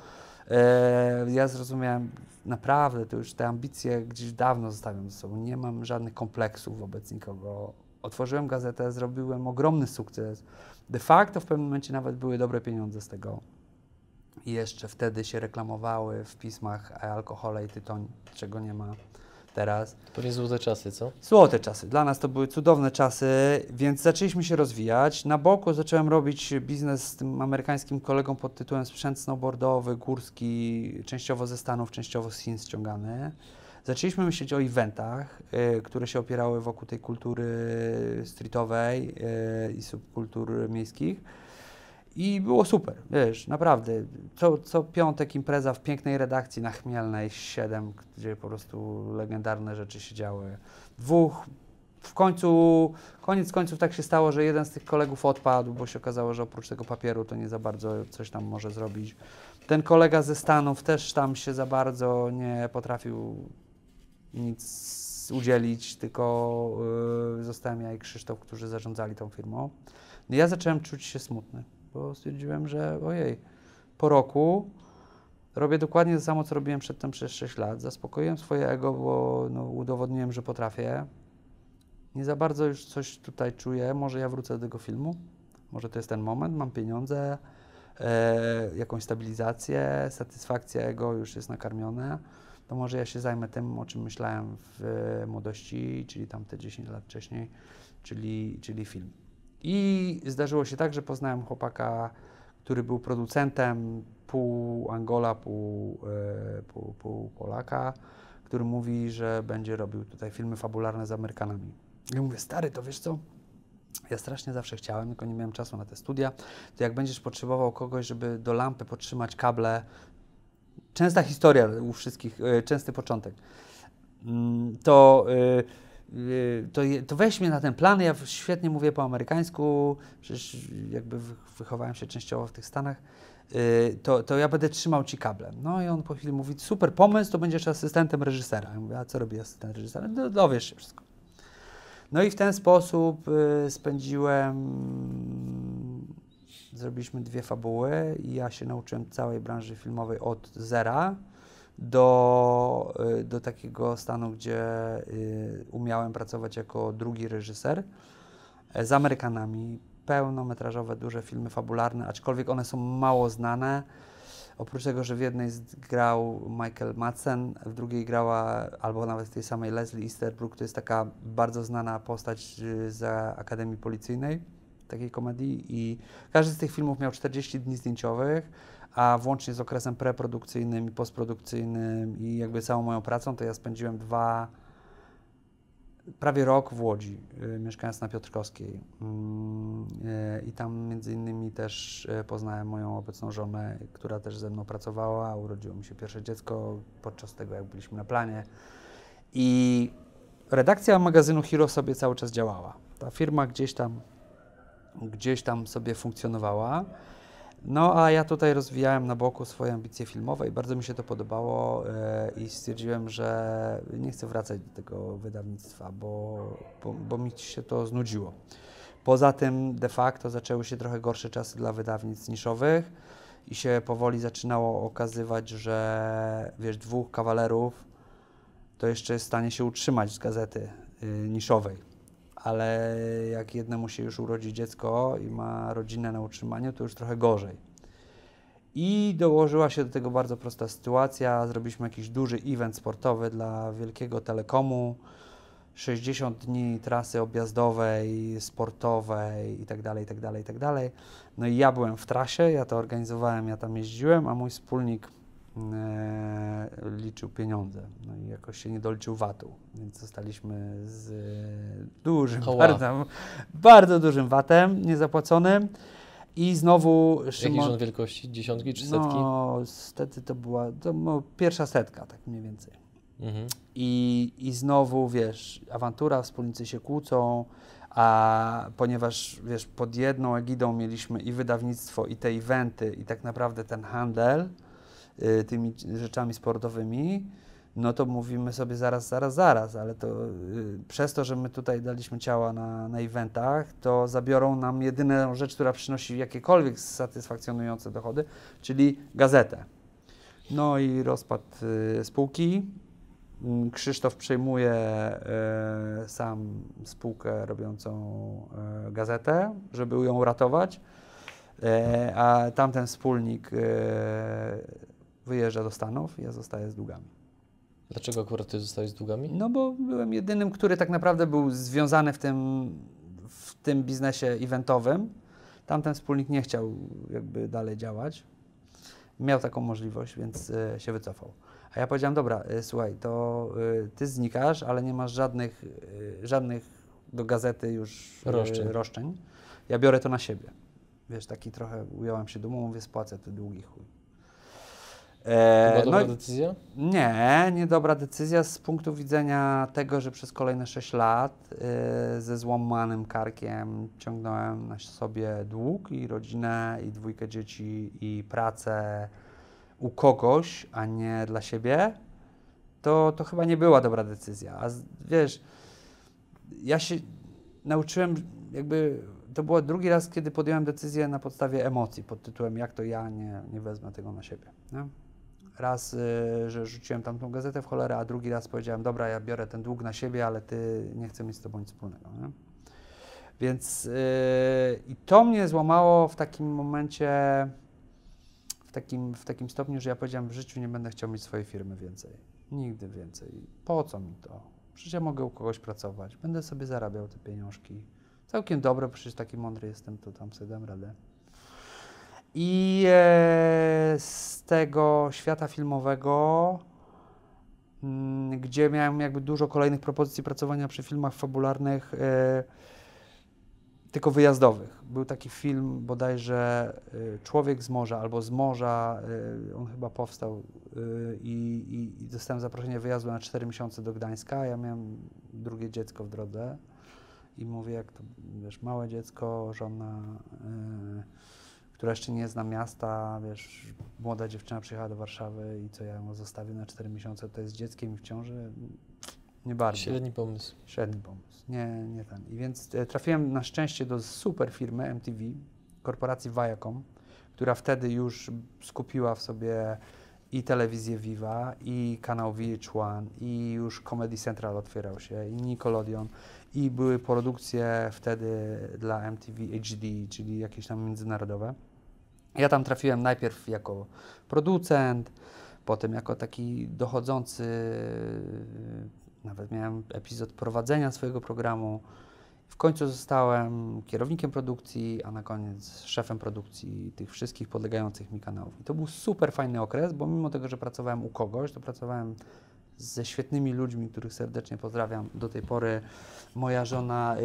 E, ja zrozumiałem, naprawdę to już te ambicje gdzieś dawno zostawiam ze sobą. Nie mam żadnych kompleksów wobec nikogo. Otworzyłem gazetę, zrobiłem ogromny sukces. De facto w pewnym momencie nawet były dobre pieniądze z tego. I jeszcze wtedy się reklamowały w pismach alkohole i tytoń, czego nie ma teraz. Pewnie złote czasy, co? Złote czasy. Dla nas to były cudowne czasy, więc zaczęliśmy się rozwijać. Na boku zacząłem robić biznes z tym amerykańskim kolegą pod tytułem sprzęt snowboardowy, górski, częściowo ze Stanów, częściowo z Chin ściągany. Zaczęliśmy myśleć o eventach, y, które się opierały wokół tej kultury streetowej y, i subkultur miejskich. I było super, wiesz, naprawdę. Co, co piątek impreza w pięknej redakcji na Chmielnej 7, gdzie po prostu legendarne rzeczy się działy. Dwóch, w końcu, koniec końców tak się stało, że jeden z tych kolegów odpadł, bo się okazało, że oprócz tego papieru to nie za bardzo coś tam może zrobić. Ten kolega ze Stanów też tam się za bardzo nie potrafił nic udzielić, tylko yy, zostałem ja i Krzysztof, którzy zarządzali tą firmą. No ja zacząłem czuć się smutny, bo stwierdziłem, że ojej, po roku robię dokładnie to samo, co robiłem przedtem przez 6 lat. Zaspokoiłem swoje ego, bo no, udowodniłem, że potrafię. Nie za bardzo już coś tutaj czuję. Może ja wrócę do tego filmu. Może to jest ten moment. Mam pieniądze, e, jakąś stabilizację, satysfakcja ego już jest nakarmione. To może ja się zajmę tym, o czym myślałem w młodości, czyli tam te 10 lat wcześniej, czyli, czyli film. I zdarzyło się tak, że poznałem chłopaka, który był producentem, pół Angola, pół, e, pół, pół Polaka, który mówi, że będzie robił tutaj filmy fabularne z Amerykanami. I mówię, stary, to wiesz co? Ja strasznie zawsze chciałem, tylko nie miałem czasu na te studia. To jak będziesz potrzebował kogoś, żeby do lampy podtrzymać kable, częsta historia u wszystkich, e, częsty początek, Mm, to, y, y, to, to weź mnie na ten plan. Ja świetnie mówię po amerykańsku, przecież jakby wy- wychowałem się częściowo w tych Stanach. To, to ja będę trzymał ci kable. No i on po chwili mówi, super pomysł, to będziesz asystentem reżysera. Ja mówię, a co robi asystent reżysera? No, dowiesz się wszystko. No i w ten sposób spędziłem, zrobiliśmy dwie fabuły i ja się nauczyłem całej branży filmowej od zera do, y, do takiego stanu, gdzie y, umiałem pracować jako drugi reżyser e, z Amerykanami. Pełnometrażowe, duże filmy fabularne, aczkolwiek one są mało znane. Oprócz tego, że w jednej z- grał Michael Madsen, w drugiej grała, albo nawet tej samej Leslie Easterbrook, to jest taka bardzo znana postać y, za Akademii Policyjnej, takiej komedii i każdy z tych filmów miał 40 dni zdjęciowych, a włącznie z okresem preprodukcyjnym i postprodukcyjnym i jakby całą moją pracą, to ja spędziłem dwa, prawie rok w Łodzi, y, mieszkając na Piotrkowskiej. Mm, y, I tam między innymi też y, poznałem moją obecną żonę, która też ze mną pracowała. Urodziło mi się pierwsze dziecko podczas tego, jak byliśmy na planie. I redakcja magazynu Hero sobie cały czas działała. Ta firma gdzieś tam, gdzieś tam sobie funkcjonowała. No a ja tutaj rozwijałem na boku swoje ambicje filmowe i bardzo mi się to podobało e, i stwierdziłem, że nie chcę wracać do tego wydawnictwa, bo, bo, bo mi się to znudziło. Poza tym de facto zaczęły się trochę gorsze czasy dla wydawnictw niszowych i się powoli zaczynało okazywać, że wiesz, dwóch kawalerów to jeszcze jest w stanie się utrzymać z gazety y, niszowej. Ale jak jednemu się już urodzi dziecko i ma rodzinę na utrzymaniu, to już trochę gorzej. I dołożyła się do tego bardzo prosta sytuacja. Zrobiliśmy jakiś duży event sportowy dla wielkiego telekomu. 60 dni trasy objazdowej, sportowej i tak dalej, i tak dalej, i tak dalej. No i ja byłem w trasie, ja to organizowałem, ja tam jeździłem, a mój wspólnik liczył pieniądze. No i jakoś się nie doliczył VAT-u, więc zostaliśmy z e, dużym, O, wow. bardzo, bardzo dużym VAT-em niezapłaconym. I znowu Jaki Szymon... rząd wielkości? Dziesiątki czy setki? No, wtedy to była to, no, pierwsza setka, tak mniej więcej. Mhm. I, I znowu, wiesz, awantura, wspólnicy się kłócą, A ponieważ, wiesz, pod jedną egidą mieliśmy i wydawnictwo, i te eventy, i tak naprawdę ten handel tymi rzeczami sportowymi, no to mówimy sobie zaraz, zaraz, zaraz, ale to y, przez to, że my tutaj daliśmy ciała na, na eventach, to zabiorą nam jedyną rzecz, która przynosi jakiekolwiek satysfakcjonujące dochody, czyli gazetę. No i rozpad y, spółki. Mm, Krzysztof przejmuje y, sam spółkę robiącą y, gazetę, żeby ją uratować, y, a tamten wspólnik y, wyjeżdża do Stanów, ja zostaję z długami. Dlaczego akurat ty zostałeś z długami? No bo byłem jedynym, który tak naprawdę był związany w tym, w tym biznesie eventowym. Tamten wspólnik nie chciał jakby dalej działać. Miał taką możliwość, więc e, się wycofał. A ja powiedziałem, dobra, e, słuchaj, to e, ty znikasz, ale nie masz żadnych, żadnych do gazety już Roszczeń. roszczeń. Ja biorę to na siebie. Wiesz, taki trochę ująłem się dumą, mówię, spłacę te długi chuj. E, Była dobra no decyzja? nie, niedobra decyzja z punktu widzenia tego, że przez kolejne 6 lat y, ze złamanym karkiem ciągnąłem na sobie dług i rodzinę, i dwójkę dzieci, i pracę u kogoś, a nie dla siebie, to, to chyba nie była dobra decyzja. A wiesz, ja się nauczyłem, jakby to było drugi raz, kiedy podjąłem decyzję na podstawie emocji pod tytułem jak to ja nie, nie wezmę tego na siebie. Nie? Raz, y, że rzuciłem tamtą gazetę w cholerę, a drugi raz powiedziałem, dobra, ja biorę ten dług na siebie, ale ty nie chcę mieć z tobą nic wspólnego. Nie? Więc y, i to mnie złamało w takim momencie, w takim, w takim stopniu, że ja powiedziałem, w życiu nie będę chciał mieć swojej firmy więcej. Nigdy więcej. Po co mi to? Przecież ja mogę u kogoś pracować, będę sobie zarabiał te pieniążki. Całkiem dobre, przecież taki mądry jestem, to tam sobie dam radę. I e, z tego świata filmowego, mm, gdzie miałem jakby dużo kolejnych propozycji pracowania przy filmach fabularnych, e, tylko wyjazdowych. Był taki film bodajże e, Człowiek z morza albo z morza, on chyba powstał i, i, i dostałem zaproszenie wyjazdu na 4 miesiące do Gdańska. Ja miałem drugie dziecko w drodze i mówię, jak to, wiesz, małe dziecko, żona, e, która jeszcze nie zna miasta, wiesz, młoda dziewczyna przyjechała do Warszawy i co ja ją zostawię na 4 miesiące, to jest dzieckiem i w ciąży? Nie bardzo. Średni pomysł. Średni pomysł. Nie, nie ten. I więc e, trafiłem na szczęście do super firmy MTV, korporacji Viacom, która wtedy już skupiła w sobie i telewizję Viva, i kanał VH1, i już Comedy Central otwierał się, i Nickelodeon, i były produkcje wtedy dla MTV HD, czyli jakieś tam międzynarodowe. Ja tam trafiłem najpierw jako producent, potem jako taki dochodzący, nawet miałem epizod prowadzenia swojego programu. W końcu zostałem kierownikiem produkcji, a na koniec szefem produkcji tych wszystkich podlegających mi kanałów. I to był super fajny okres, bo mimo tego, że pracowałem u kogoś, to pracowałem ze świetnymi ludźmi, których serdecznie pozdrawiam do tej pory. Moja żona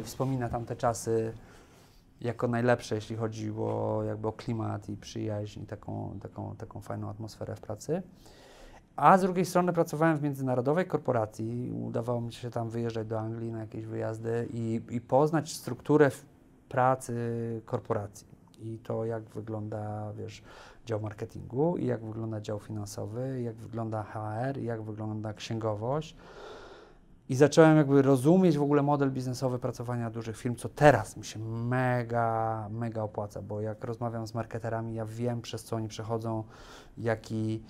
y, wspomina tamte czasy jako najlepsze, jeśli chodziło jakby o klimat i przyjaźń i taką, taką, taką fajną atmosferę w pracy. A z drugiej strony pracowałem w międzynarodowej korporacji. Udawało mi się tam wyjeżdżać do Anglii na jakieś wyjazdy i, i poznać strukturę pracy korporacji. I to, jak wygląda, wiesz, dział marketingu, i jak wygląda dział finansowy, jak wygląda HR, jak wygląda księgowość. I zacząłem jakby rozumieć w ogóle model biznesowy pracowania dużych firm, co teraz mi się mega, mega opłaca, bo jak rozmawiam z marketerami, ja wiem przez co oni przechodzą, jaki,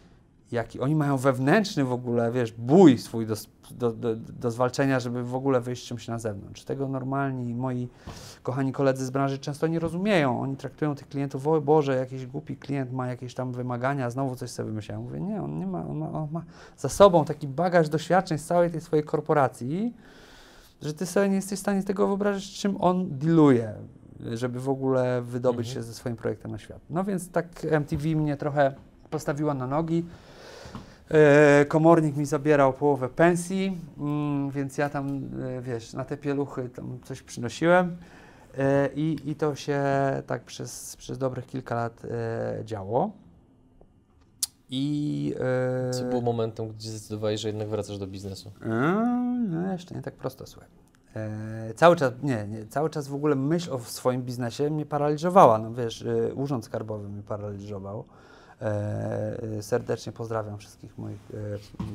jaki oni mają wewnętrzny w ogóle, wiesz, bój swój do, do, do, do zwalczenia, żeby w ogóle wyjść czymś na zewnątrz. Tego normalni moi kochani koledzy z branży często nie rozumieją. Oni traktują tych klientów, o Boże, jakiś głupi klient ma jakieś tam wymagania, znowu coś sobie. Ja mówię, nie, on nie ma, on ma, on ma za sobą taki bagaż doświadczeń z całej tej swojej korporacji, że ty sobie nie jesteś w stanie tego wyobrazić, czym on dealuje, żeby w ogóle wydobyć Mhm. się ze swoim projektem na świat. No więc tak MTV mnie trochę postawiła na nogi. E, komornik mi zabierał połowę pensji, mm, więc ja tam, e, wiesz, na te pieluchy tam coś przynosiłem e, i, i to się tak przez, przez dobrych kilka lat działo. I... Co było momentem, gdzie zdecydowałeś, że jednak wracasz do biznesu? no jeszcze nie tak prosto, słuchaj. E, cały czas, nie, nie, cały czas w ogóle myśl o swoim biznesie mnie paraliżowała. No wiesz, e, urząd skarbowy mnie paraliżował. E, serdecznie pozdrawiam wszystkich moich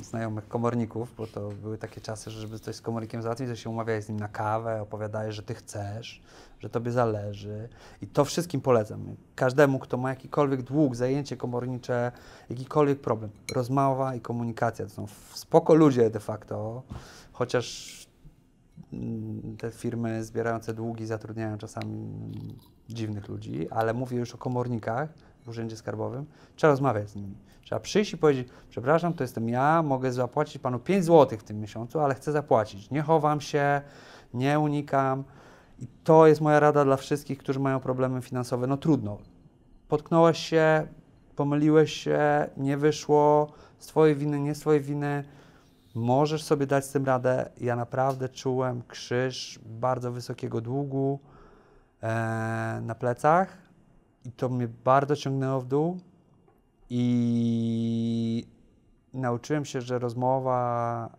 e, znajomych komorników, bo to były takie czasy, że żeby coś z komornikiem załatwić, to się umawiałeś z nim na kawę, opowiadałeś, że ty chcesz, że tobie zależy. I to wszystkim polecam. Każdemu, kto ma jakikolwiek dług, zajęcie komornicze, jakikolwiek problem. Rozmowa i komunikacja to są spoko ludzie de facto, chociaż mm, te firmy zbierające długi zatrudniają czasami dziwnych ludzi, ale mówię już o komornikach, w urzędzie skarbowym, trzeba rozmawiać z nimi. Trzeba przyjść i powiedzieć, przepraszam, to jestem ja, mogę zapłacić panu 5 zł w tym miesiącu, ale chcę zapłacić. Nie chowam się, nie unikam. I to jest moja rada dla wszystkich, którzy mają problemy finansowe. No trudno. Potknąłeś się, pomyliłeś się, nie wyszło, z twojej winy, nie z twojej winy. Możesz sobie dać z tym radę. Ja naprawdę czułem krzyż bardzo wysokiego długu e, na plecach i to mnie bardzo ciągnęło w dół i nauczyłem się, że rozmowa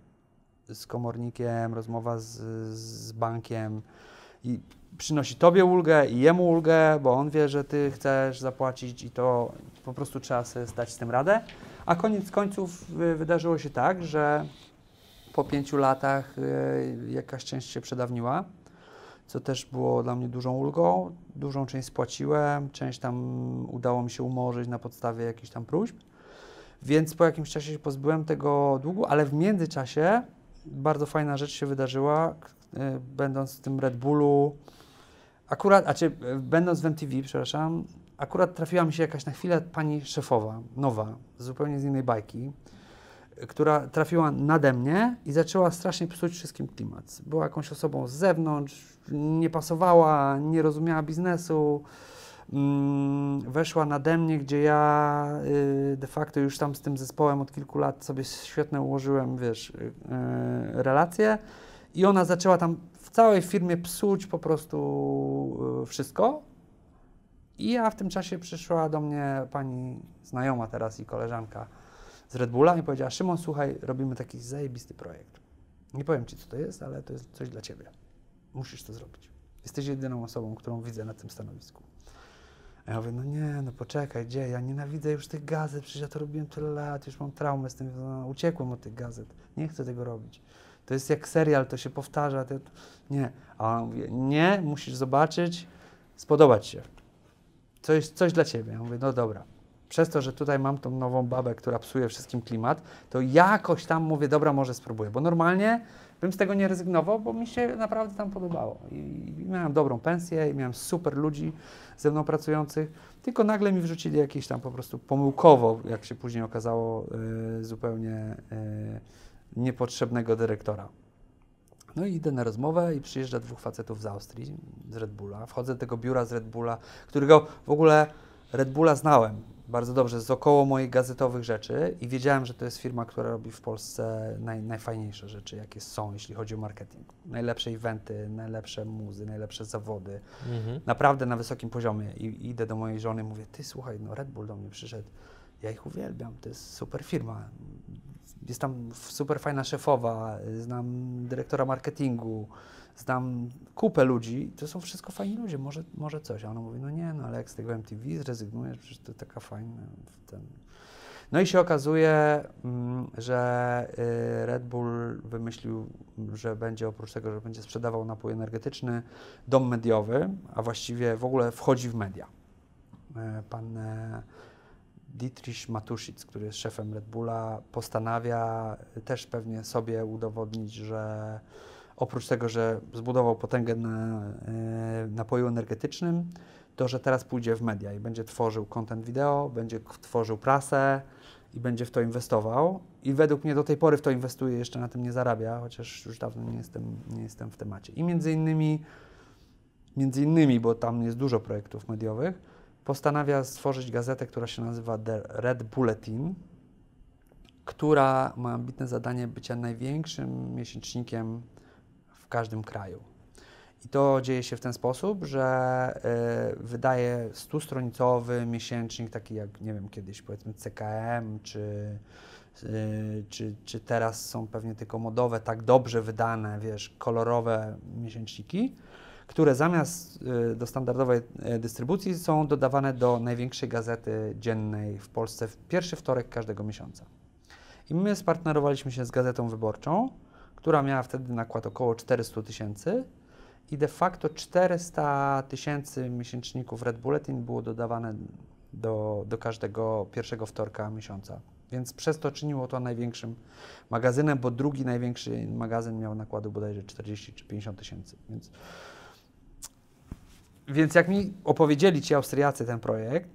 z komornikiem, rozmowa z, z bankiem i przynosi tobie ulgę i jemu ulgę, bo on wie, że ty chcesz zapłacić i to po prostu trzeba sobie zdać z tym radę. A koniec końców wydarzyło się tak, że po pięciu latach y, jakaś część się przedawniła co też było dla mnie dużą ulgą. Dużą część spłaciłem, część tam udało mi się umorzyć na podstawie jakichś tam próśb. Więc po jakimś czasie się pozbyłem tego długu, ale w międzyczasie bardzo fajna rzecz się wydarzyła, e, będąc w tym Red Bullu. Akurat, a czy e, będąc w MTV, przepraszam, akurat trafiła mi się jakaś na chwilę pani szefowa, nowa, zupełnie z innej bajki która trafiła nade mnie i zaczęła strasznie psuć wszystkim klimat. Była jakąś osobą z zewnątrz, nie pasowała, nie rozumiała biznesu. Mm, weszła nade mnie, gdzie ja y, de facto już tam z tym zespołem od kilku lat sobie świetne ułożyłem, wiesz, y, relacje i ona zaczęła tam w całej firmie psuć po prostu y, wszystko. I ja w tym czasie przyszła do mnie pani znajoma teraz i koleżanka, z Red Bulla i powiedziała, Szymon, słuchaj, robimy taki zajebisty projekt. Nie powiem Ci, co to jest, ale to jest coś dla Ciebie. Musisz to zrobić. Jesteś jedyną osobą, którą widzę na tym stanowisku. A ja mówię, no nie, no poczekaj, gdzie? Ja nienawidzę już tych gazet, przecież ja to robiłem tyle lat, już mam traumę z tym, no, uciekłem od tych gazet, nie chcę tego robić. To jest jak serial, to się powtarza, to... nie. A on mówi, nie, musisz zobaczyć, spodobać się. Coś, coś dla Ciebie. Ja mówię, no dobra przez to, że tutaj mam tą nową babę, która psuje wszystkim klimat, to jakoś tam mówię, dobra, może spróbuję, bo normalnie bym z tego nie rezygnował, bo mi się naprawdę tam podobało. I, i miałem dobrą pensję, i miałem super ludzi ze mną pracujących, tylko nagle mi wrzucili jakiś tam po prostu pomyłkowo, jak się później okazało, y, zupełnie y, niepotrzebnego dyrektora. No i idę na rozmowę i przyjeżdża dwóch facetów z Austrii, z Red Bulla. Wchodzę do tego biura z Red Bulla, którego w ogóle Red Bulla znałem bardzo dobrze z około moich gazetowych rzeczy i wiedziałem, że to jest firma, która robi w Polsce naj, najfajniejsze rzeczy, jakie są, jeśli chodzi o marketing. Najlepsze eventy, najlepsze muzy, najlepsze zawody. Mhm. Naprawdę na wysokim poziomie. I idę do mojej żony i mówię, ty słuchaj, no Red Bull do mnie przyszedł. Ja ich uwielbiam, to jest super firma. Jest tam super fajna szefowa, znam dyrektora marketingu, znam kupę ludzi, to są wszystko fajni ludzie, może, może coś. A ona mówi, no nie, no ale jak z tego MTV zrezygnujesz, przecież to taka fajna. Ten... No i się okazuje, mm, że y, Red Bull wymyślił, że będzie oprócz tego, że będzie sprzedawał napój energetyczny, dom mediowy, a właściwie w ogóle wchodzi w media. E, pan e, Dietrich Matuszic, który jest szefem Red Bulla, postanawia też pewnie sobie udowodnić, że oprócz tego, że zbudował potęgę na y, napoju energetycznym, to że teraz pójdzie w media i będzie tworzył content wideo, będzie tworzył prasę i będzie w to inwestował. I według mnie do tej pory w to inwestuje, jeszcze na tym nie zarabia, chociaż już dawno nie jestem, nie jestem w temacie. I między innymi, między innymi, bo tam jest dużo projektów mediowych, postanawia stworzyć gazetę, która się nazywa The Red Bulletin, która ma ambitne zadanie bycia największym miesięcznikiem każdym kraju. I to dzieje się w ten sposób, że y, wydaje stustronicowy miesięcznik, taki jak, nie wiem, kiedyś powiedzmy CKM, czy y, czy, czy teraz są pewnie tylko modowe, tak dobrze wydane, wiesz, kolorowe miesięczniki, które zamiast y, do standardowej y, dystrybucji są dodawane do największej gazety dziennej w Polsce w pierwszy wtorek każdego miesiąca. I my spartnerowaliśmy się z Gazetą Wyborczą, która miała wtedy nakład około 400 tysięcy i de facto 400 tysięcy miesięczników Red Bulletin było dodawane do, do każdego pierwszego wtorka miesiąca. Więc przez to czyniło to największym magazynem, bo drugi największy magazyn miał nakładu bodajże 40 czy 50 tysięcy. Więc, więc jak mi opowiedzieli ci Austriacy ten projekt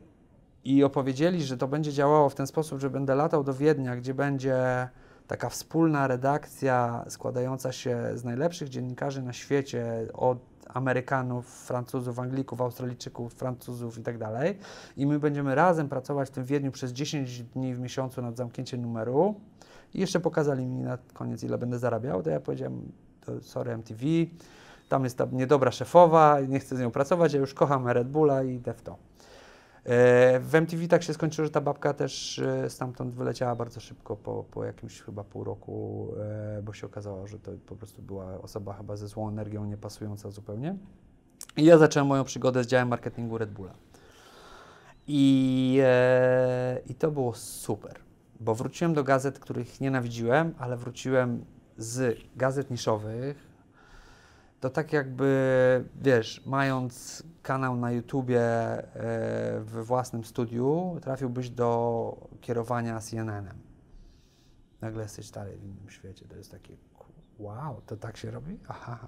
i opowiedzieli, że to będzie działało w ten sposób, że będę latał do Wiednia, gdzie będzie taka wspólna redakcja składająca się z najlepszych dziennikarzy na świecie, od Amerykanów, Francuzów, Anglików, Australijczyków, Francuzów i tak dalej. I my będziemy razem pracować w tym Wiedniu przez 10 dni w miesiącu nad zamknięciem numeru. I jeszcze pokazali mi na koniec, ile będę zarabiał. To ja powiedziałem, to sorry MTV, tam jest ta niedobra szefowa, nie chcę z nią pracować, ja już kocham Red Bulla i idę w to. E, w MTV tak się skończyło, że ta babka też e, stamtąd wyleciała bardzo szybko, po, po jakimś chyba pół roku, e, bo się okazało, że to po prostu była osoba chyba ze złą energią, niepasująca zupełnie. I ja zacząłem moją przygodę z działem marketingu Red Bulla. I, I to było super, bo wróciłem do gazet, których nienawidziłem, ale wróciłem z gazet niszowych, to tak jakby, wiesz, mając kanał na YouTubie e, we własnym studiu, trafiłbyś do kierowania CNN-em. Nagle jesteś dalej w innym świecie. To jest takie, wow, to tak się robi? Aha,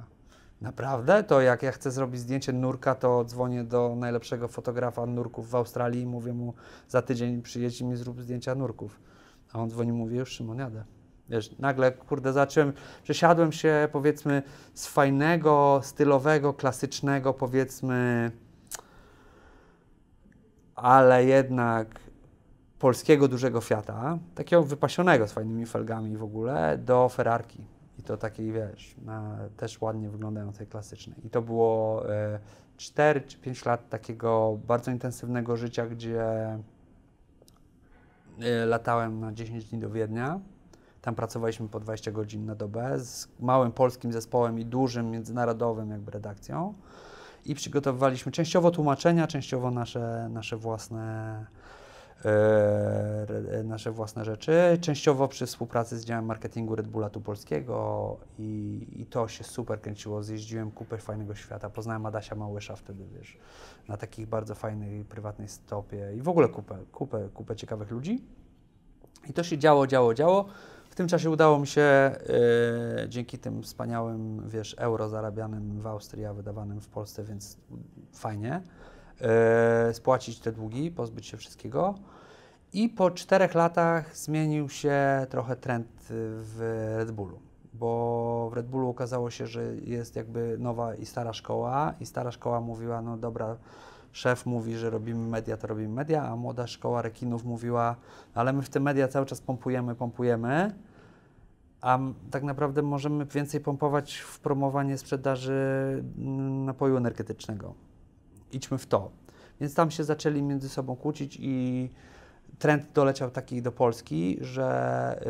naprawdę? To jak ja chcę zrobić zdjęcie nurka, to dzwonię do najlepszego fotografa nurków w Australii i mówię mu, za tydzień przyjedź mi zrób zdjęcia nurków. A on dzwoni i mówi, już Szymon, jadę. Wiesz, nagle, kurde, zacząłem, przesiadłem się, powiedzmy, z fajnego, stylowego, klasycznego, powiedzmy, ale jednak polskiego dużego Fiata, takiego wypasionego z fajnymi felgami w ogóle, do Ferrarki. I to takiej, wiesz, na, też ładnie wyglądającej, klasycznej. I to było e, 4 czy 5 lat takiego bardzo intensywnego życia, gdzie e, latałem na 10 dni do Wiednia tam pracowaliśmy po 20 godzin na dobę z małym polskim zespołem i dużym międzynarodowym jakby redakcją i przygotowywaliśmy częściowo tłumaczenia, częściowo nasze, nasze własne e, nasze własne rzeczy, częściowo przy współpracy z działem marketingu Red Bulla tu polskiego i, i to się super kręciło. Zjeździłem kupę fajnego świata, poznałem Adasia Małysza wtedy, wiesz, na takich bardzo fajnej, prywatnej stopie i w ogóle kupę, kupę, kupę ciekawych ludzi. I to się działo, działo, działo. W tym czasie udało mi się y, dzięki tym wspaniałym, wiesz, euro zarabianym w Austrii, a wydawanym w Polsce, więc fajnie, y, spłacić te długi, pozbyć się wszystkiego. I po czterech latach zmienił się trochę trend w Red Bullu, bo w Red Bullu okazało się, że jest jakby nowa i stara szkoła i stara szkoła mówiła, no dobra, szef mówi, że robimy media, to robimy media, a młoda szkoła rekinów mówiła, ale my w te media cały czas pompujemy, pompujemy, a tak naprawdę możemy więcej pompować w promowanie sprzedaży mm, napoju energetycznego. Idźmy w to. Więc tam się zaczęli między sobą kłócić i trend doleciał taki do Polski, że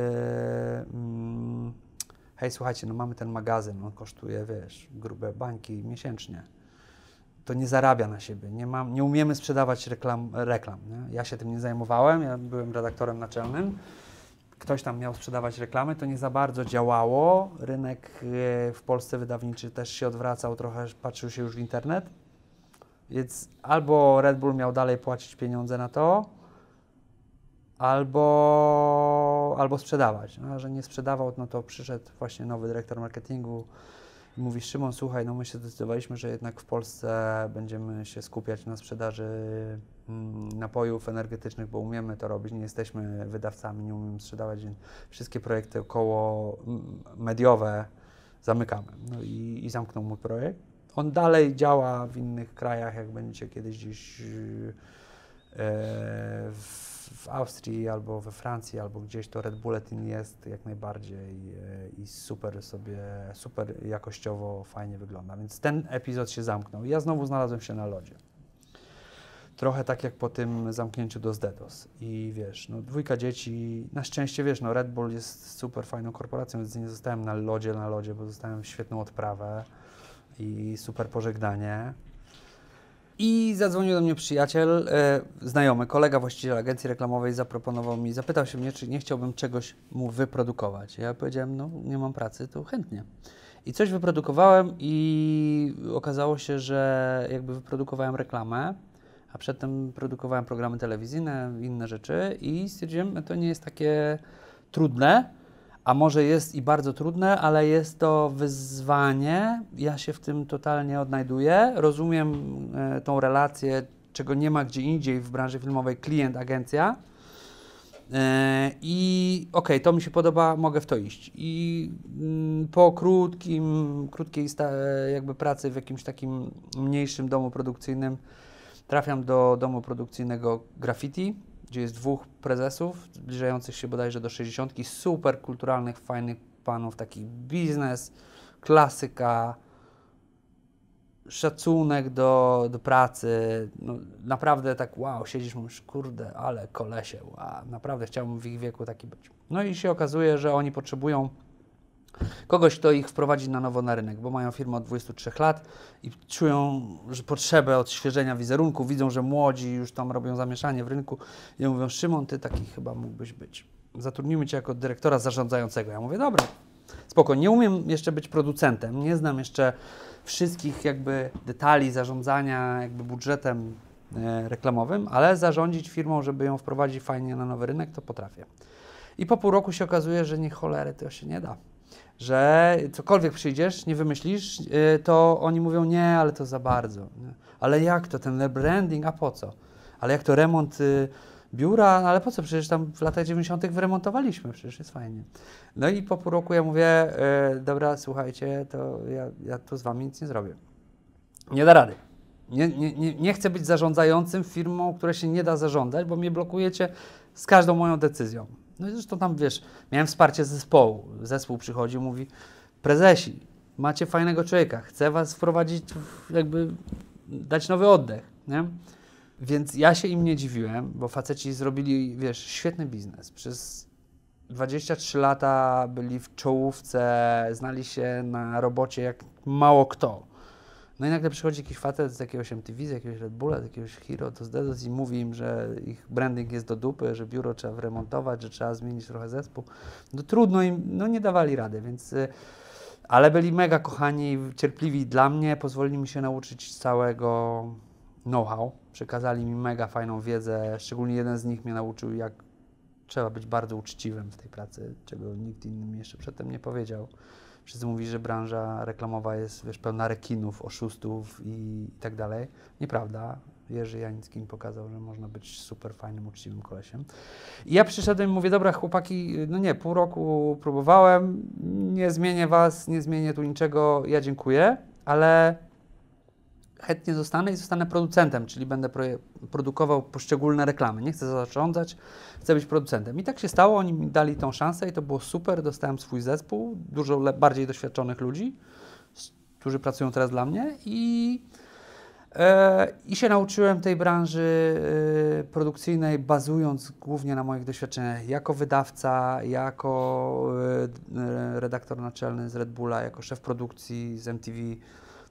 yy, hej, słuchajcie, no mamy ten magazyn, on kosztuje, wiesz, grube bańki miesięcznie to nie zarabia na siebie. Nie, mam, nie umiemy sprzedawać reklam. reklam nie? Ja się tym nie zajmowałem, ja byłem redaktorem naczelnym. Ktoś tam miał sprzedawać reklamy, to nie za bardzo działało. Rynek e, w Polsce wydawniczy też się odwracał, trochę patrzył się już w internet. Więc albo Red Bull miał dalej płacić pieniądze na to, albo, albo sprzedawać. No, a że nie sprzedawał, no to przyszedł właśnie nowy dyrektor marketingu, i mówi Szymon, słuchaj, no my się zdecydowaliśmy, że jednak w Polsce będziemy się skupiać na sprzedaży mm, napojów energetycznych, bo umiemy to robić, nie jesteśmy wydawcami, nie umiemy sprzedawać, więc wszystkie projekty około mm, mediowe zamykamy. No i, i zamknął mój projekt. On dalej działa w innych krajach, jak będziecie kiedyś gdzieś yy, w w Austrii albo we Francji, albo gdzieś to Red Bulletin jest jak najbardziej e, i super sobie, super jakościowo fajnie wygląda. Więc ten epizod się zamknął ja znowu znalazłem się na lodzie. trochę tak jak po tym zamknięciu do Zdetos. I wiesz, no dwójka dzieci, na szczęście wiesz, no Red Bull jest super fajną korporacją, więc nie zostałem na lodzie, na lodzie, bo zostałem świetną odprawę i super pożegnanie. I zadzwonił do mnie przyjaciel, e, znajomy, kolega właściciel agencji reklamowej, zaproponował mi, zapytał się mnie, czy nie chciałbym czegoś mu wyprodukować. Ja powiedziałem, no nie mam pracy, to chętnie. I coś wyprodukowałem i okazało się, że jakby wyprodukowałem reklamę, a przedtem produkowałem programy telewizyjne, inne rzeczy i stwierdziłem, że to nie jest takie trudne, a może jest i bardzo trudne, ale jest to wyzwanie. Ja się w tym totalnie odnajduję. Rozumiem e, tą relację, czego nie ma gdzie indziej w branży filmowej klient, agencja. E, I okej, okay, to mi się podoba, mogę w to iść. I mm, po krótkim, krótkiej sta, jakby pracy w jakimś takim mniejszym domu produkcyjnym trafiam do domu produkcyjnego Graffiti gdzie jest dwóch prezesów, zbliżających się bodajże do 60, super kulturalnych, fajnych panów, taki biznes, klasyka, szacunek do, do pracy, no, naprawdę tak wow, siedzisz, mówisz, kurde, ale kolesie, wow, naprawdę chciałbym w ich wieku taki być. No i się okazuje, że oni potrzebują kogoś, kto ich wprowadzi na nowo na rynek, bo mają firmę od 23 lat i czują że potrzebę odświeżenia wizerunku, widzą, że młodzi już tam robią zamieszanie w rynku i mówią, Szymon, ty taki chyba mógłbyś być. Zatrudnimy cię jako dyrektora zarządzającego. Ja mówię, dobra, spoko, nie umiem jeszcze być producentem, nie znam jeszcze wszystkich jakby detali zarządzania jakby budżetem e, reklamowym, ale zarządzić firmą, żeby ją wprowadzić fajnie na nowy rynek, to potrafię. I po pół roku się okazuje, że nie cholery to się nie da że cokolwiek przyjdziesz, nie wymyślisz, y, to oni mówią nie, ale to za bardzo. Ale jak to, ten rebranding, a po co? Ale jak to remont y, biura, ale po co? Przecież tam w latach 90. wyremontowaliśmy, przecież jest fajnie. No i po pół roku ja mówię, y, dobra, słuchajcie, to ja, ja tu z wami nic nie zrobię. Nie da rady. Nie, nie, nie, nie chcę być zarządzającym firmą, która się nie da zarządzać, bo mnie blokujecie z każdą moją decyzją. No i zresztą tam, wiesz, miałem wsparcie zespołu. Zespół przychodził, mówi, prezesi, macie fajnego człowieka, chcę was wprowadzić, jakby dać nowy oddech, nie? Więc ja się im nie dziwiłem, bo faceci zrobili, wiesz, świetny biznes. Przez 23 lata byli w czołówce, znali się na robocie jak mało kto. No i nagle przychodzi jakiś facet z jakiegoś MTV, z jakiegoś Red Bulla, z jakiegoś Hero, to z i mówi im, że ich branding jest do dupy, że biuro trzeba wyremontować, że trzeba zmienić trochę zespół. No trudno im, no nie dawali rady, więc... Y, ale byli mega kochani, cierpliwi dla mnie, pozwolili mi się nauczyć całego know-how, przekazali mi mega fajną wiedzę, szczególnie jeden z nich mnie nauczył, jak trzeba być bardzo uczciwym w tej pracy, czego nikt inny mi jeszcze przedtem nie powiedział. Wszyscy mówili, że branża reklamowa jest wiesz, pełna rekinów, oszustów i, i tak dalej. Nieprawda. Jerzy Janicki mi pokazał, że można być super fajnym, uczciwym kolesiem. I ja przyszedłem i mówię, dobra chłopaki, no nie, pół roku próbowałem, nie zmienię was, nie zmienię tu niczego, ja dziękuję, ale chętnie zostanę i zostanę producentem, czyli będę produkował poszczególne reklamy. Nie chcę zarządzać, chcę być producentem. I tak się stało, oni mi dali tą szansę i to było super. Dostałem swój zespół, dużo bardziej doświadczonych ludzi, którzy pracują teraz dla mnie i, e, i się nauczyłem tej branży e, produkcyjnej, bazując głównie na moich doświadczeniach jako wydawca, jako e, redaktor naczelny z Red Bulla, jako szef produkcji z MTV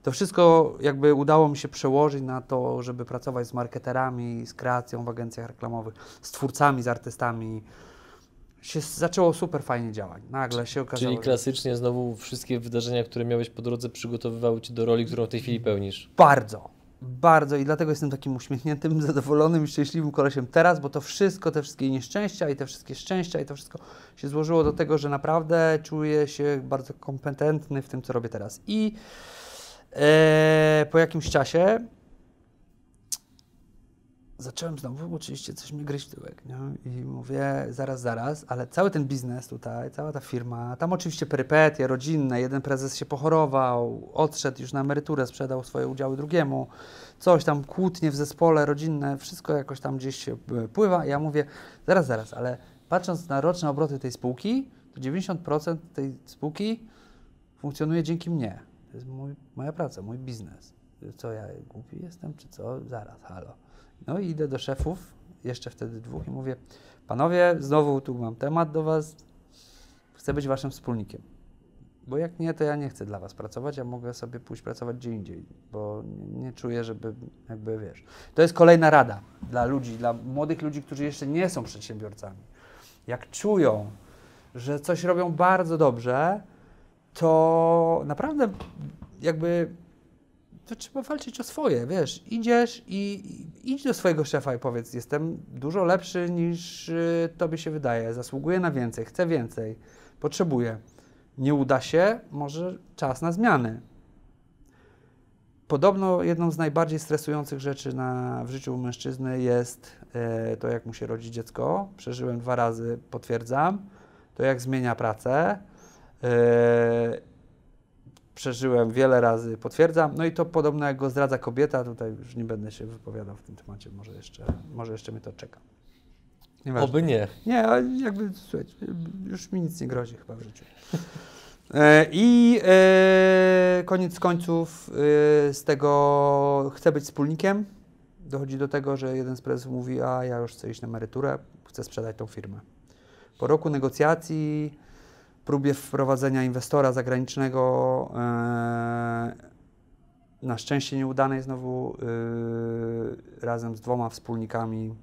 to wszystko jakby udało mi się przełożyć na to, żeby pracować z marketerami, z kreacją w agencjach reklamowych, z twórcami, z artystami. Się zaczęło super fajnie działać. Nagle się okazało. Czyli klasycznie znowu wszystkie wydarzenia, które miałeś po drodze, przygotowywały Cię do roli, którą w tej chwili pełnisz. Bardzo, bardzo i dlatego jestem takim uśmiechniętym, zadowolonym i szczęśliwym kolesiem teraz, bo to wszystko, te wszystkie nieszczęścia i te wszystkie szczęścia i to wszystko się złożyło do tego, że naprawdę czuję się bardzo kompetentny w tym, co robię teraz. I Eee, po jakimś czasie zacząłem znowu oczywiście coś mi gryźć tyłek, nie? I mówię, zaraz, zaraz, ale cały ten biznes tutaj, cała ta firma, tam oczywiście perypetie rodzinne, jeden prezes się pochorował, odszedł już na emeryturę, sprzedał swoje udziały drugiemu, coś tam, kłótnie w zespole rodzinne, wszystko jakoś tam gdzieś się e, pływa. Ja mówię, zaraz, zaraz, ale patrząc na roczne obroty tej spółki, to 90% tej spółki funkcjonuje dzięki mnie. To jest mój, moja praca, mój biznes. Co ja głupi jestem, czy co? Zaraz, halo. No i idę do szefów, jeszcze wtedy dwóch i mówię, panowie, znowu tu mam temat do was, chcę być waszym wspólnikiem. Bo jak nie, to ja nie chcę dla was pracować, ja mogę sobie pójść pracować gdzie indziej, bo nie, nie czuję, żeby jakby wiesz. To jest kolejna rada dla ludzi, dla młodych ludzi, którzy jeszcze nie są przedsiębiorcami. Jak czują, że coś robią bardzo dobrze, to naprawdę jakby to trzeba walczyć o swoje, wiesz, idziesz i, i idź do swojego szefa i powiedz, jestem dużo lepszy niż y, tobie się wydaje, zasługuję na więcej, chcę więcej, potrzebuję. Nie uda się, może czas na zmiany. Podobno jedną z najbardziej stresujących rzeczy na, w życiu mężczyzny jest e, to, jak mu się rodzi dziecko. Przeżyłem dwa razy, potwierdzam. To, jak zmienia pracę. E, przeżyłem wiele razy, potwierdzam. No i to podobno jak go zdradza kobieta, tutaj już nie będę się wypowiadał w tym temacie, może jeszcze, może jeszcze mnie to czeka. Nieważne. Oby nie. Nie, ale jakby, słuchajcie, już mi nic nie grozi chyba w życiu. E, I e, koniec końców e, z tego chcę być wspólnikiem. Dochodzi do tego, że jeden z prezesów mówi, a ja już chcę iść na emeryturę, chcę sprzedać tą firmę. Po roku negocjacji, próbie wprowadzenia inwestora zagranicznego, e, na szczęście nieudanej znowu, e, razem z dwoma wspólnikami.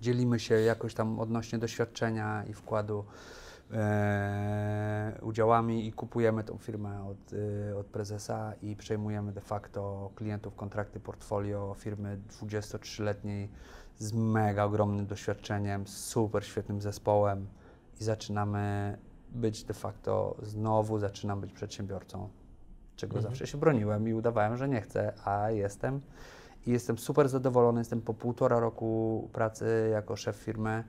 Dzielimy się jakoś tam odnośnie doświadczenia i wkładu e, udziałami i kupujemy tą firmę od, od prezesa i przejmujemy de facto klientów, kontrakty, portfolio firmy 23-letniej z mega ogromnym doświadczeniem, super świetnym zespołem i zaczynamy być de facto znowu, zaczynam być przedsiębiorcą, czego Mhm. zawsze się broniłem i udawałem, że nie chcę, a jestem. I jestem super zadowolony, jestem po półtora roku pracy jako szef firmy,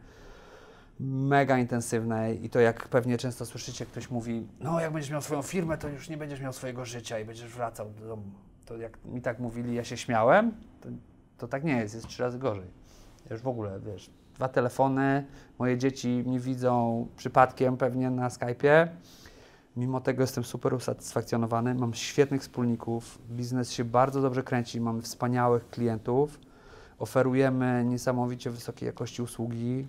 mega intensywnej i to jak pewnie często słyszycie, ktoś mówi, no jak będziesz miał swoją firmę, to już nie będziesz miał swojego życia i będziesz wracał do domu. To jak mi tak mówili, ja się śmiałem, to, to tak nie jest, jest trzy razy gorzej. Ja już w ogóle, wiesz, dwa telefony, moje dzieci mnie widzą przypadkiem pewnie na Skype'ie, Mimo tego jestem super usatysfakcjonowany, mam świetnych wspólników, biznes się bardzo dobrze kręci, mamy wspaniałych klientów, oferujemy niesamowicie wysokiej jakości usługi,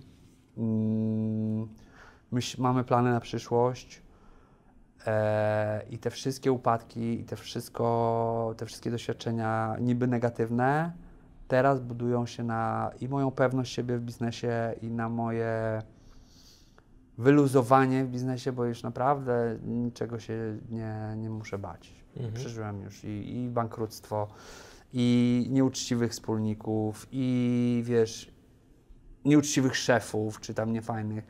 mm, myśl, mamy plany na przyszłość. E, i te wszystkie upadki i te, wszystko, te wszystkie doświadczenia niby negatywne teraz budują się na i moją pewność siebie w biznesie i na moje wyluzowanie w biznesie, bo już naprawdę niczego się nie, nie muszę bać. Mhm. Przeżyłem już i, i bankructwo, i nieuczciwych wspólników, i wiesz, nieuczciwych szefów, czy tam niefajnych.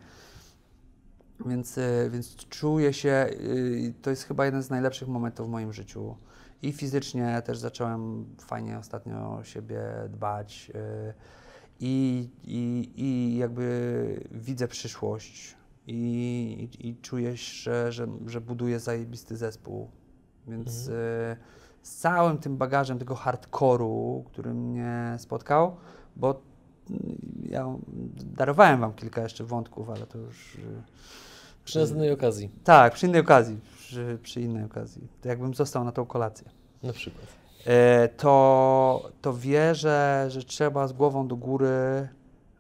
Więc, y, więc czuję się, y, to jest chyba jeden z najlepszych momentów w moim życiu. I fizycznie też zacząłem fajnie ostatnio o siebie dbać. y, I, i, i jakby widzę przyszłość i, i, i czuję, że, że, że buduję zajebisty zespół. Więc Mhm. y, z całym tym bagażem tego hardkoru, który mnie spotkał, bo y, ja darowałem Wam kilka jeszcze wątków, ale to już. Przy następnej okazji, Tak, przy innej okazji. Przy, przy innej okazji. To jakbym został na tą kolację. na przykład. E, to, to wierzę, że trzeba z głową do góry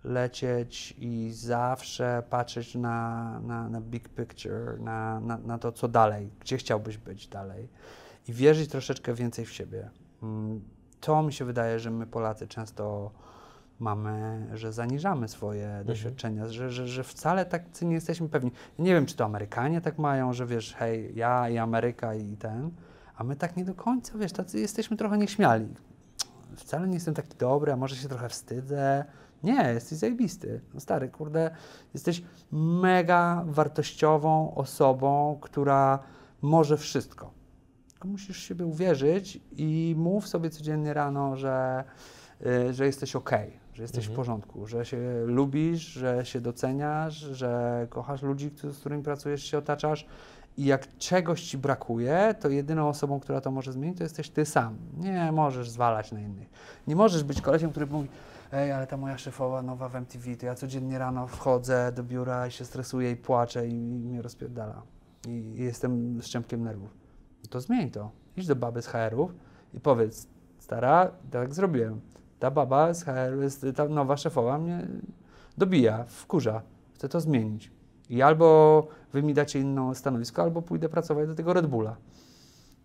lecieć i zawsze patrzeć na, na, na big picture, na, na, na to, co dalej, gdzie chciałbyś być dalej i wierzyć troszeczkę więcej w siebie. Mm, To mi się wydaje, że my Polacy często mamy, że zaniżamy swoje doświadczenia, że, że, że wcale tak nie jesteśmy pewni. Nie wiem, czy to Amerykanie tak mają, że wiesz, hej, ja i Ameryka i ten, a my tak nie do końca, wiesz, tacy jesteśmy trochę nieśmiali. Wcale nie jestem taki dobry, a może się trochę wstydzę. Nie, jesteś zajebisty. No stary, kurde, jesteś mega wartościową osobą, która może wszystko. Tylko musisz siebie uwierzyć i mów sobie codziennie rano, że, y, że jesteś ok, że jesteś Mhm. w porządku, że się lubisz, że się doceniasz, że kochasz ludzi, z którymi pracujesz, się otaczasz. I jak czegoś ci brakuje, to jedyną osobą, która to może zmienić, to jesteś ty sam. Nie możesz zwalać na innych. Nie możesz być kolesiem, który mówi, ej, ale ta moja szefowa nowa w MTV, to ja codziennie rano wchodzę do biura i się stresuję i płaczę i, i mnie rozpierdala. I, I jestem szczępkiem nerwów. No to zmień to. Idź do baby z HR-ów i powiedz, Stara, tak zrobiłem. Ta baba z HR, ta nowa szefowa mnie dobija, wkurza. Chcę to zmienić. I albo wy mi dacie inne stanowisko, albo pójdę pracować do tego Red Bulla.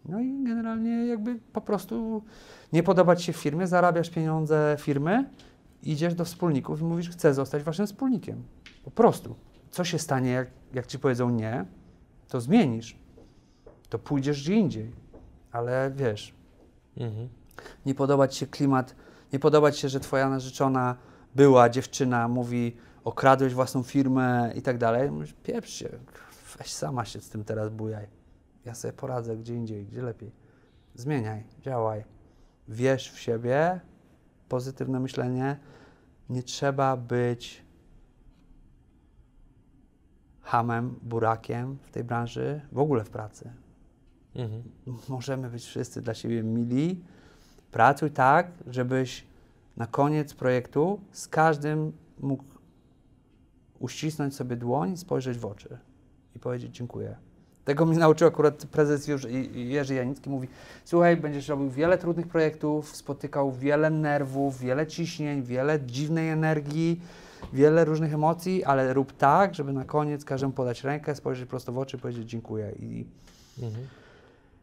No i generalnie jakby po prostu nie podoba ci się w firmie, zarabiasz pieniądze firmy, idziesz do wspólników i mówisz, chcę zostać waszym wspólnikiem. Po prostu. Co się stanie, jak, jak ci powiedzą nie, to zmienisz. To pójdziesz gdzie indziej. Ale wiesz, Mhm. nie podoba ci się klimat, nie podoba ci się, że twoja narzeczona była dziewczyna, mówi, okradłeś własną firmę i tak dalej. Mówisz, pieprz się, weź sama się z tym teraz bujaj. Ja sobie poradzę gdzie indziej, gdzie lepiej. Zmieniaj, działaj. Wierz w siebie, pozytywne myślenie. Nie trzeba być hamem, burakiem w tej branży, w ogóle w pracy. Mhm. Możemy być wszyscy dla siebie mili. Pracuj tak, żebyś na koniec projektu z każdym mógł uścisnąć sobie dłoń, spojrzeć w oczy i powiedzieć dziękuję. Tego mnie nauczył akurat prezes już Jerzy Janicki. Mówi, słuchaj, będziesz robił wiele trudnych projektów, spotykał wiele nerwów, wiele ciśnień, wiele dziwnej energii, wiele różnych emocji, ale rób tak, żeby na koniec każdemu podać rękę, spojrzeć prosto w oczy i powiedzieć dziękuję. I, Mhm.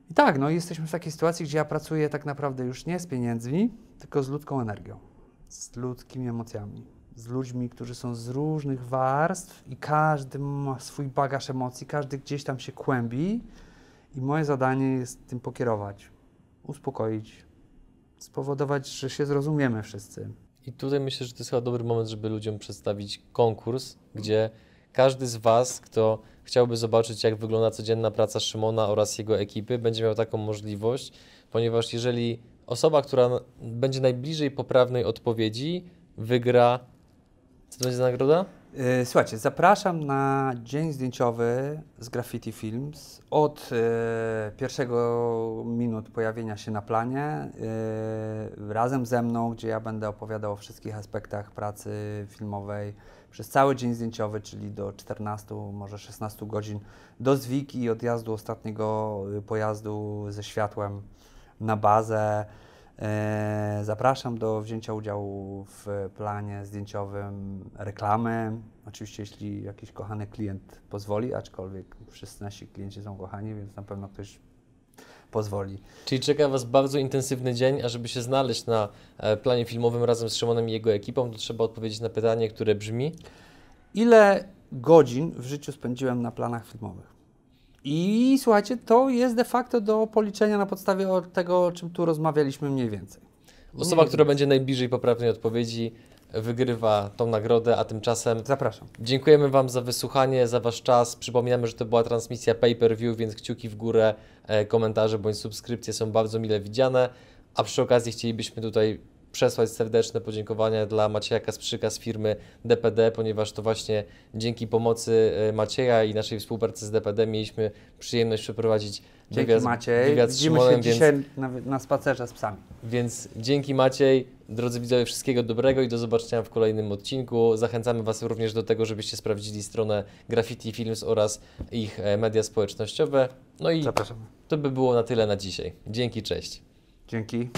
I tak, no jesteśmy w takiej sytuacji, gdzie ja pracuję tak naprawdę już nie z pieniędzmi, tylko z ludzką energią, z ludzkimi emocjami, z ludźmi, którzy są z różnych warstw i każdy ma swój bagaż emocji, każdy gdzieś tam się kłębi i moje zadanie jest tym pokierować, uspokoić, spowodować, że się zrozumiemy wszyscy. I tutaj myślę, że to jest chyba dobry moment, żeby ludziom przedstawić konkurs, gdzie każdy z Was, kto chciałby zobaczyć, jak wygląda codzienna praca Szymona oraz jego ekipy, będzie miał taką możliwość, ponieważ jeżeli osoba, która będzie najbliżej poprawnej odpowiedzi, wygra. Co to będzie za nagroda? Yy, Słuchajcie, zapraszam na dzień zdjęciowy z Graffiti Films. Od yy, pierwszego minut pojawienia się na planie, yy, razem ze mną, gdzie ja będę opowiadał o wszystkich aspektach pracy filmowej przez cały dzień zdjęciowy, czyli do 14, może 16 godzin do zwiki i odjazdu ostatniego pojazdu ze światłem na bazę. E, Zapraszam do wzięcia udziału w planie zdjęciowym reklamy. Oczywiście, jeśli jakiś kochany klient pozwoli, aczkolwiek wszyscy nasi klienci są kochani, więc na pewno ktoś pozwoli. Czyli czeka Was bardzo intensywny dzień, a żeby się znaleźć na e, planie filmowym razem z Szymonem i jego ekipą, to trzeba odpowiedzieć na pytanie, które brzmi: Ile godzin w życiu spędziłem na planach filmowych? I słuchajcie, to jest de facto do policzenia na podstawie tego, o czym tu rozmawialiśmy mniej więcej. Osoba, Mniej która będzie najbliżej poprawnej odpowiedzi, wygrywa tą nagrodę, a tymczasem Zapraszam. Dziękujemy Wam za wysłuchanie, za Wasz czas. Przypominamy, że to była transmisja pay-per-view, więc kciuki w górę, e, komentarze bądź subskrypcje są bardzo mile widziane. A przy okazji chcielibyśmy tutaj przesłać serdeczne podziękowania dla Macieja Kasprzyka z firmy DPD, ponieważ to właśnie dzięki pomocy e, Macieja i naszej współpracy z DPD mieliśmy przyjemność przeprowadzić Dzięki wywiad, Maciej. wywiad z Widzimy Szymonem, się więc, dzisiaj na, na spacerze z psami. więc dzięki Maciej. Drodzy widzowie, wszystkiego dobrego i do zobaczenia w kolejnym odcinku. Zachęcamy Was również do tego, żebyście sprawdzili stronę Graffiti Films oraz ich e, media społecznościowe. No i Zapraszamy. to by było na tyle na dzisiaj. Dzięki, cześć. Dzięki.